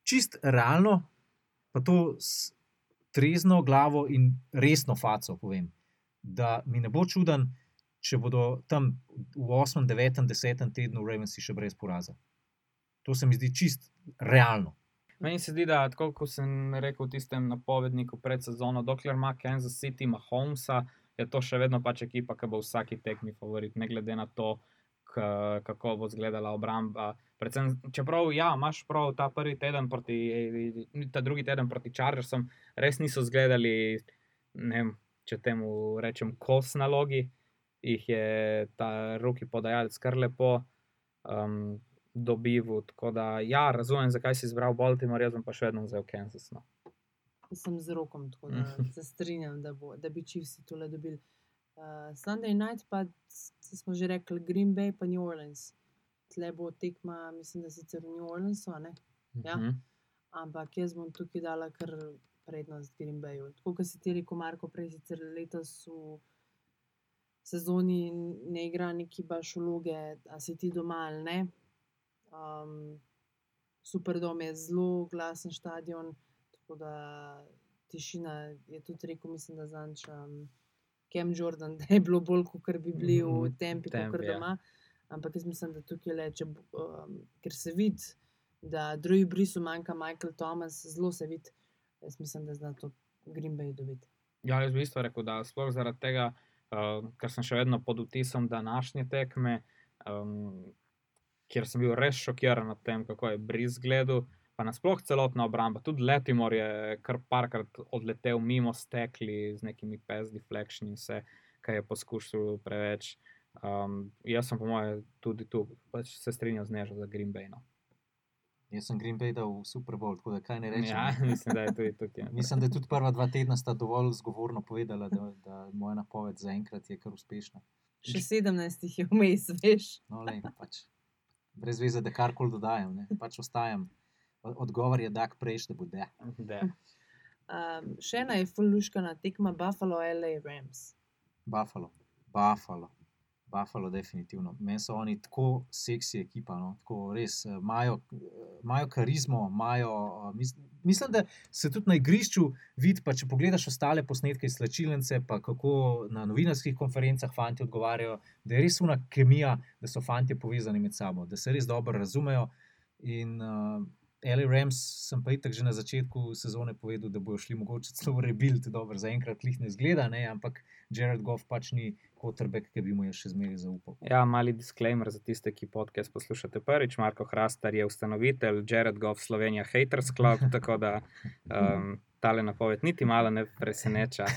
čist realno, pa to s trezno glavo in resno faco povem, da mi ne bo čuden, če bodo tam v 8., 9., 10. tednu Ravensi še brez poraza. To se mi zdi čist realno. Meni se zdi, da tako kot sem rekel v tistem napovedniku pred sezono, dokler ima Kansas City, ima Holmesa, je to še vedno pač ekipa, ki bo vsaki tekmi favorit, ne glede na to, kako bo izgledala obramba. Predvsem, čeprav ja, imaš prav ta prvi teden proti, ta drugi teden proti Chargersom, res niso izgledali, ne vem, če temu rečem, kos nalogi, jih je ta roki podajalec kar lepo. Um, dobivu. Tako da, ja, razumem, zakaj si izbral Baltimore, jaz pa še vedno vzel Kansas. No. Sem z rokom, tako da se strinjam, da, bo, da bi Chiefs tole dobili. Uh, Sunday night pa smo že rekli Green Bay pa New Orleans. Tle bo tekma, mislim, da sicer v New Orleansu, a ne? Ja. Mhm. ampak jaz bom tukaj dala kar prednost Green Bayu. Tako kot si ti rekel, Marko, prej sicer letos v sezoni ne igra neki baš vloge, a si ti doma ali ne. Um, Superdom je zelo glasen stadion, tako da tišina je tudi rekel, mislim, da zanč um, Kem Jordan, da je bilo bolj, kot bi bili v Mhm, tempi, Tempi, kot ja. doma. Ampak jaz mislim, da tukaj le, če, um, ker se vidi, da drugi brisu manjka Michael Thomas, zelo se vidi. Jaz mislim, da zna to Green Bay dobiti. Ja, jaz bi isto rekel, da sploh zaradi tega, uh, ker sem še vedno pod vtisom današnje tekme, um, kjer sem bil res šokiran nad tem, kako je Briz gledal. Pa nasploh celotna obramba. Tudi Letimor je kar parkrat odletel mimo stekli z nekimi pass deflection in vse, kar je poskušal preveč. Um, jaz sem, po mojem, tudi tu pač se strinjal z Nežo za Green Bay. No. Jaz sem Green Bay dal v Super Bowl, tako da kaj ne rečem. Ja, mislim, da je tudi tukaj. Mislim, da je tudi prva dva tedna sta dovolj zgovorno povedala, da, da moja napoved zaenkrat je kar uspešna. Še 17 jih je vmes, veš. No, lej, pač, brez veze, da karkoli dodajam, ne, pač ostajam. Odgovor je, da prejš, da bo da. Da. Um, še ena je fulluškana tekma Buffalo, LA Rams. Buffalo, Buffalo, Buffalo, definitivno. Meni so oni tako seksi ekipa, no? tako res eh, imajo, imajo karizmo, imajo. eh, mis- Mislim, da se tudi na igrišču vidi, pa če pogledaš ostale posnetke iz slačilnice, pa kako na novinarskih konferencah fanti odgovarjajo, da je res una kemija, da so fanti povezani med sabo, da se res dobro razumejo. In uh, L.A. Rams sem pa itak že na začetku sezone povedal, da bodo šli mogoče celo v rebuild, dobro, zaenkrat jih ne zgleda, ne, ampak Jared Goff pač ni kotrbek, ki bi mu jaz še zmeraj zaupal. Ja, mali disclaimer za tiste, ki podcast poslušate prvič. Marko Hrastar je ustanovitelj Jared Goff Slovenija Haters Club, tako da um, tale napoved niti malo ne preseneča.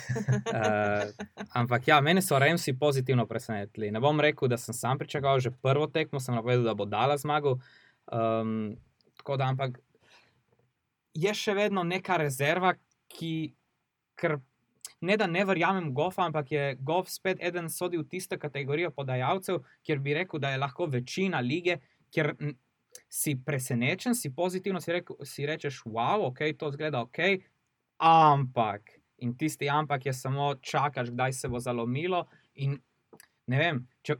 Uh, ampak ja, mene so Remsi pozitivno presenetili. Ne bom rekel, da sem sam pričakoval že prvo tekmo, sem napovedal, da bo dala zmago. Um, tako da, ampak je še vedno neka rezerva, ki, ker ne da ne verjamem Goffa, ampak je Goff spet eden sodi v tisto kategorijo podajalcev, kjer bi rekel, da je lahko večina lige, ker m, si presenečen, si pozitivno, si, rekel, si rečeš, wow, ok, to zgleda ok, ampak. In tisti ampak je samo čakaš, kdaj se bo zalomilo. In ne vem, če,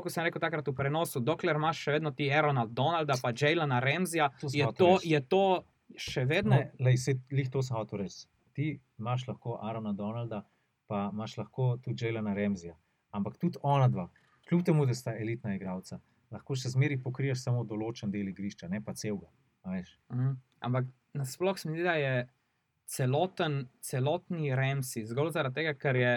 kot sem rekel takrat v prenosu, dokler imaš še vedno ti Aerona Donalda, pa Jailana Remzija, je to, je to še vedno. Ne, lej, se, lih to sem hotel reči. Ti imaš lahko Arona Donalda, pa imaš lahko tudi Jelena Remzija. Ampak tudi ona dva, kljub temu, da sta elitna igralca, lahko še zmeraj pokriješ samo določen del igrišča, ne pa celega. Mhm. Ampak nasploh se mi zdi, da je celoten, celotni Remsi, zgolj zaradi tega, ker je,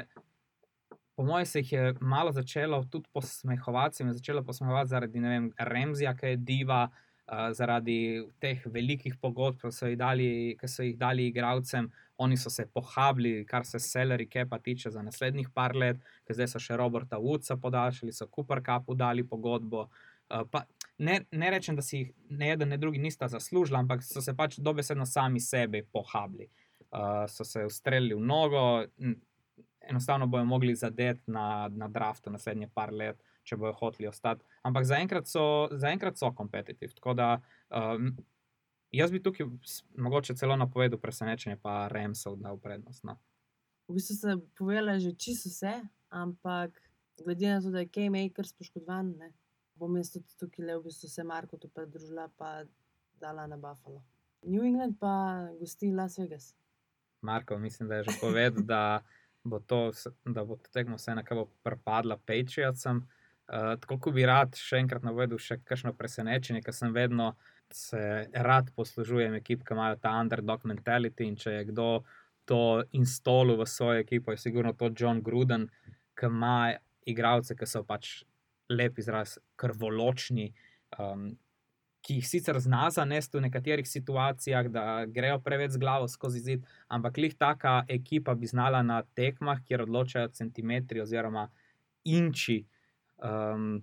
po mojem, se jih je malo začelo tudi posmehovati, se jim je začelo posmehovati zaradi vem, Remzija, ki je diva, uh, zaradi teh velikih pogodb, ki so jih dali, so jih dali igravcem. Oni so se pohabili, kar se salary capa tiče za naslednjih par let, ker zdaj so še Roberta Woodsa podaljšali, so Cooper Cupu dali pogodbo. Uh, pa, ne, ne rečem, da si jih ne eden, ne drugi nista zaslužili, ampak so se pač dobesedno sami sebe pohabili. Uh, so se ustrelili v nogo, enostavno bojo mogli zadeti na, na draftu naslednje par let, če bojo hoteli ostati. Ampak zaenkrat so, zaenkrat so kompetitivni. Tako da um, jaz bi tukaj mogoče celo napovedal presenečenje, pa Remsov dal prednost. No. V bistvu sem povedala že čisto vse, ampak glede na to, da je K-Makers poškodovan, ne, bom jaz tudi tukaj le v bistvu se Marko tu pridružila, pa dala na Buffalo. New England pa gosti Las Vegas. Marko, mislim, da je že povedal, da bo to, da bo to tekmo vse nekako pripadla Patriotsom. Uh, tako kot bi rad še enkrat navedel še kakšno presenečenje, ker sem vedno se rad poslužujem ekip, ki imajo ta underdog mentality in če je kdo to installil v svojo ekipo, je sigurno to John Gruden, ki ima igralce, ki so pač lep izraz, krvoločni, um, ki jih sicer zna zanesti v nekaterih situacijah, da grejo preveč z glavo skozi zid, ampak lih taka ekipa bi znala na tekmah, kjer odločajo centimetri oziroma inči, um,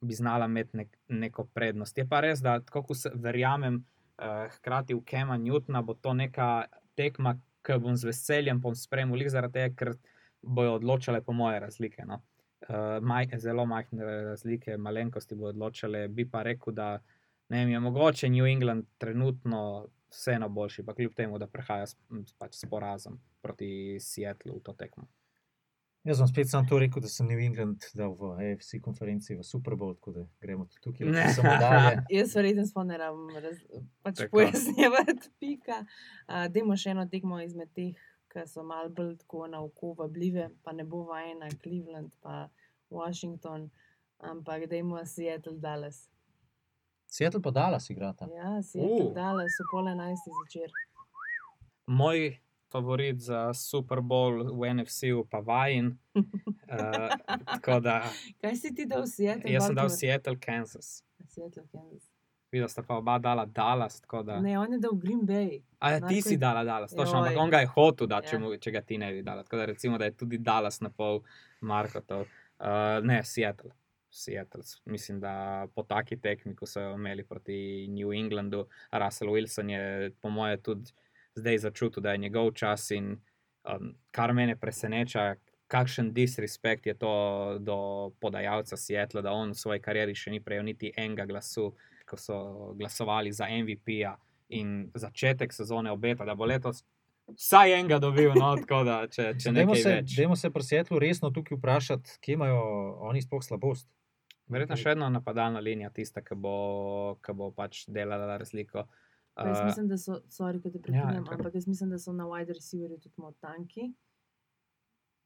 bi znala imeti nek, neko prednost. Je pa res, da tako verjamem, uh, hkrati v Kema Newtona bo to neka tekma, ki bom z veseljem spremljal, lih zaradi tega, ker bojo odločale po moje razlike. No. Uh, maj, zelo majhne razlike, malenkosti bodo odločale. Bi pa rekel, da ne vem, je mogoče New England trenutno vseeno boljši, pa kljub temu, da prehaja s, pač s porazom proti Seattlu v to tekmo. Jaz sem spet samo to rekel, da sem New England dal v AFC konferenci v Super Bowl, tako da gremo tudi tukaj Ne. samo dalje. Jaz verjetno sploh ne rabim raz, pač Tako. pojasnjevati, pika. Uh, Dajmo še eno tekmo izmed teh, ki so malo bolj tako na oko vabljive, pa ne bo vajena Cleveland, pa Washington, ampak dajmo Seattle Dallas. Seattle pa Dallas igrata. Ja, Seattle Uh. Dallas so pol enajsti zvečer. Moj favorit za Super Bowl v NFC-u pa vajen. Uh, da Kaj si ti dal Seattle? jaz sem dal Baltimore? Seattle, Kansas. Seattle, Kansas. videl sta pa oba dala Dallas. Da... Ne, on je dal Green Bay. A ja, ti si je- dala Dallas, točno, ampak on ga je hotel, da, če, Ja. mu, če ga ti ne bi dala. Tako da recimo, da je tudi Dallas na pol Markotov. Uh, ne, Seattle. Seattle. Mislim, da po taki tekmi, ko so jo imeli proti New Englandu, Russell Wilson je, po mojem, tudi zdaj začutil, da je njegov čas in um, kar mene preseneča, kakšen disrespekt je to do podajalca Seattle, da on v svoji karieri še ni prejel niti enega glasu, ko so glasovali za MVP-ja in začetek sezone obeta, da bo letos vsaj enega dobil, no, tako da če, če Dajmo nekaj se, več. dajmo se pri Svetlu resno tukaj vprašati, kje imajo oni sploh slabost. Verjetno še vedno napadalna linija, tista, ki bo, ki bo pač delala razliko. Pa Jaz Uh, mislim, da so, sorry, da te ja, prekinem, kar. ampak jaz mislim, da so na wide receiverju tudi malo tanki.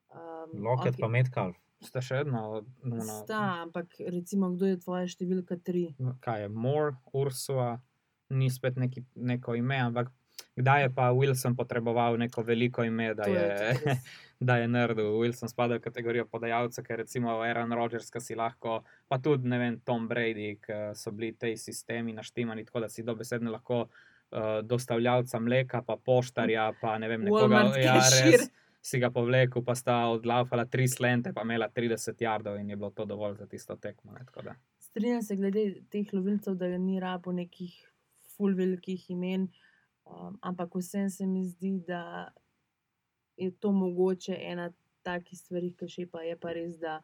Um, Loket okej, pa Metcalf. sta še vedno. Nuno, Sta, ampak recimo, kdo je tvoja številka tri? kaj je Moore, Ursula, ni spet neki, neko ime, ampak kdaj je pa Wilson potreboval neko veliko ime, da To je, res. da je nerdil. Wilson spada v kategorijo podajalca, ker recimo Aaron Rodgers, ki si lahko, pa tudi ne vem, Tom Brady, ki so bili ti sistemi naštimani tako, da si dobesedno lahko uh, dostavljalca mleka, pa poštarja, pa ne vem, nekoga, ja, res, si ga povlekel, pa sta odlaufala tri slente, pa imela 30 jardov in je bilo to dovolj za tisto tekmo. Ne. Strinjam se glede teh lovilcev, da ni rabo nekih full velikih imen, um, ampak vsem se mi zdi, da je to mogoče ena takih stvari, ki še pa je pa res, da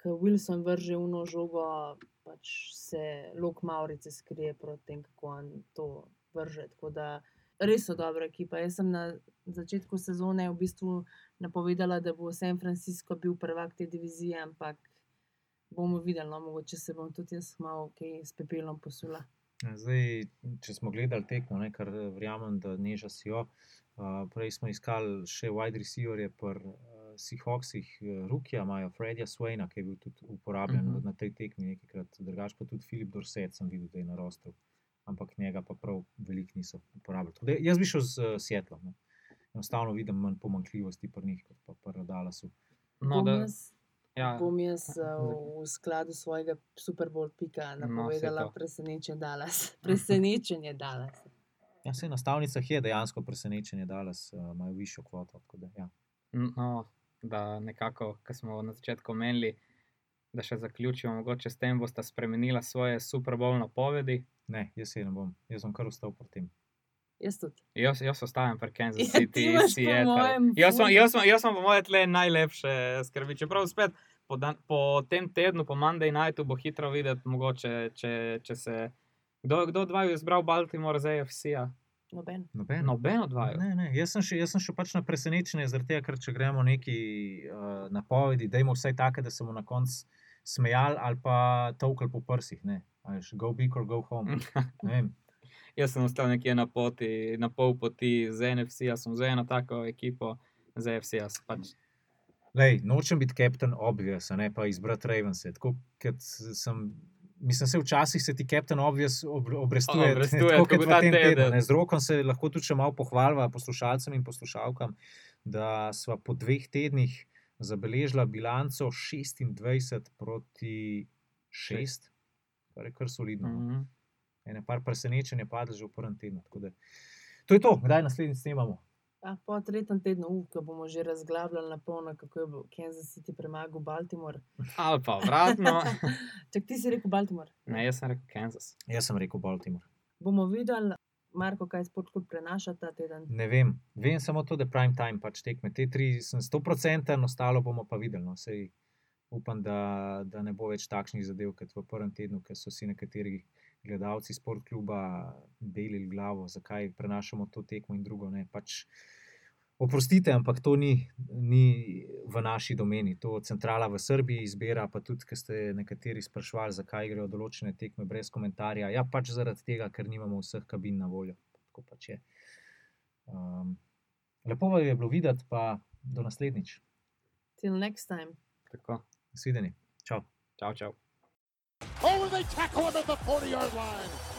ko Wilson vrže v no žogo, pač se Lok Maurice skrije proti tem, kako on to vrže. Tako da res so dobra ekipa. Jaz sem na začetku sezone v bistvu napovedala, da bo San Francisco bil prvak te divizije, ampak bomo videli, no, mogoče se bom tudi jaz malo kaj s pepelom posula. Zdaj, če smo gledali tekmo, ne, kar verjamem, da neža si jo. Uh, prej smo iskali še wide receiverje, pri uh, Seahawksih, uh, Rukija, imajo Fredija Swaina, ki je bil tudi uporabljen uh Mhm. -huh. na tej tekmi nekajkrat, drugač pa tudi Filip Dorset, sem videl, da je na rostru, ampak njega pa prav veliko niso uporabljali. Tako Da, jaz bi šel z uh, Seattleom. No. Enostavno vidim manj pomankljivosti pri njih kot pa pri Dallasu. No, da, ja, bom jaz uh, v skladu svojega Super Bowl pika No, napovedala to. presenečenje Dallas. Presenečenje Dallas. Ja, se na stavnicah je dejansko presenečenje, da uh, imajo višjo kvoto. tako Da, ja. no, da nekako, kar smo na začetku menili, da še zaključimo, mogoče s tem boste spremenili svoje Super Bowl napovedi. Ne, jaz se ne bom, jaz bom kar ustal pri tem. Jaz tudi. Jaz, jaz ostajam pri Kansas Ja, City, po Seattle. mojem Jaz sem, jaz, sem, jaz sem po mojem tle najlepše skrbi. Čeprav spet po, dan, po tem tednu, po Monday nightu, bo hitro videti, mogoče, če, če se. Kdo, kdo od dvaju je izbral Baltimore za AFC-ja? Noben. Noben. Noben od dvaju. Ne, ne, jaz sem še, jaz sem še pač na presenečenje, zaradi tega, ker če gremo neki uh, napovedi, dajmo vsaj take, da se bomo na koncu smejali ali pa tolkli po prsih. Ne. A veš, Go big or go home. Ne vem. Jaz sem ostal nekje na poti, na pol poti z NFC, jaz sem za eno tako ekipo, z AFC. Jaz pač, Lej, nočem biti kapitan obvious, a ne pa izbrati Ravense. Tako kot sem. Mislim, se včasih se ti Captain Obvious ob, obrestuje, Obrestuje, tako kot ta teden. tednu. ne. Z rokom se lahko tudi še malo pohvalva poslušalcem in poslušalkam, da sva po dveh tednih zabeležila bilanco 26 proti 6, kar je kar solidno. no. mm, Ene par presenečenj je padlo že v prvem tednu. To je to, kdaj naslednjič snemamo. A, po tretjem tednu, uh, ko bomo že razglabljali na polno, kako je bil Kansas City premagal Baltimore. ali pa vratno. Čak ti si rekel Baltimore. Ne, jaz sem rekel Kansas. Jaz sem rekel Baltimore. Bomo videli, Marko, kaj sportklub prenaša ta teden. Ne vem, vem samo to, da je prime time pač tekme. Te tri sem 100%, ostalo bomo pa videli. No. Sej, upam, da, da ne bo več takšnih zadev kot v prvem tednu, ker so si nekateri gledalci sportkluba delili glavo, zakaj prenašamo to tekmo in drugo. Ne. Pač, oprostite, ampak to ni, ni v naši domeni. To centrala v Srbiji izbira, pa tudi, ker ste nekateri sprašvali, zakaj grejo določene tekme brez komentarja. Ja, pač zaradi tega, ker nimamo vseh kabin na voljo. Tako pač je. Um, lepo je bilo videti, pa do naslednjič. Till next time. Tako, Svidenje. Čau. čau, čau. They tackle him at the 40 yard line.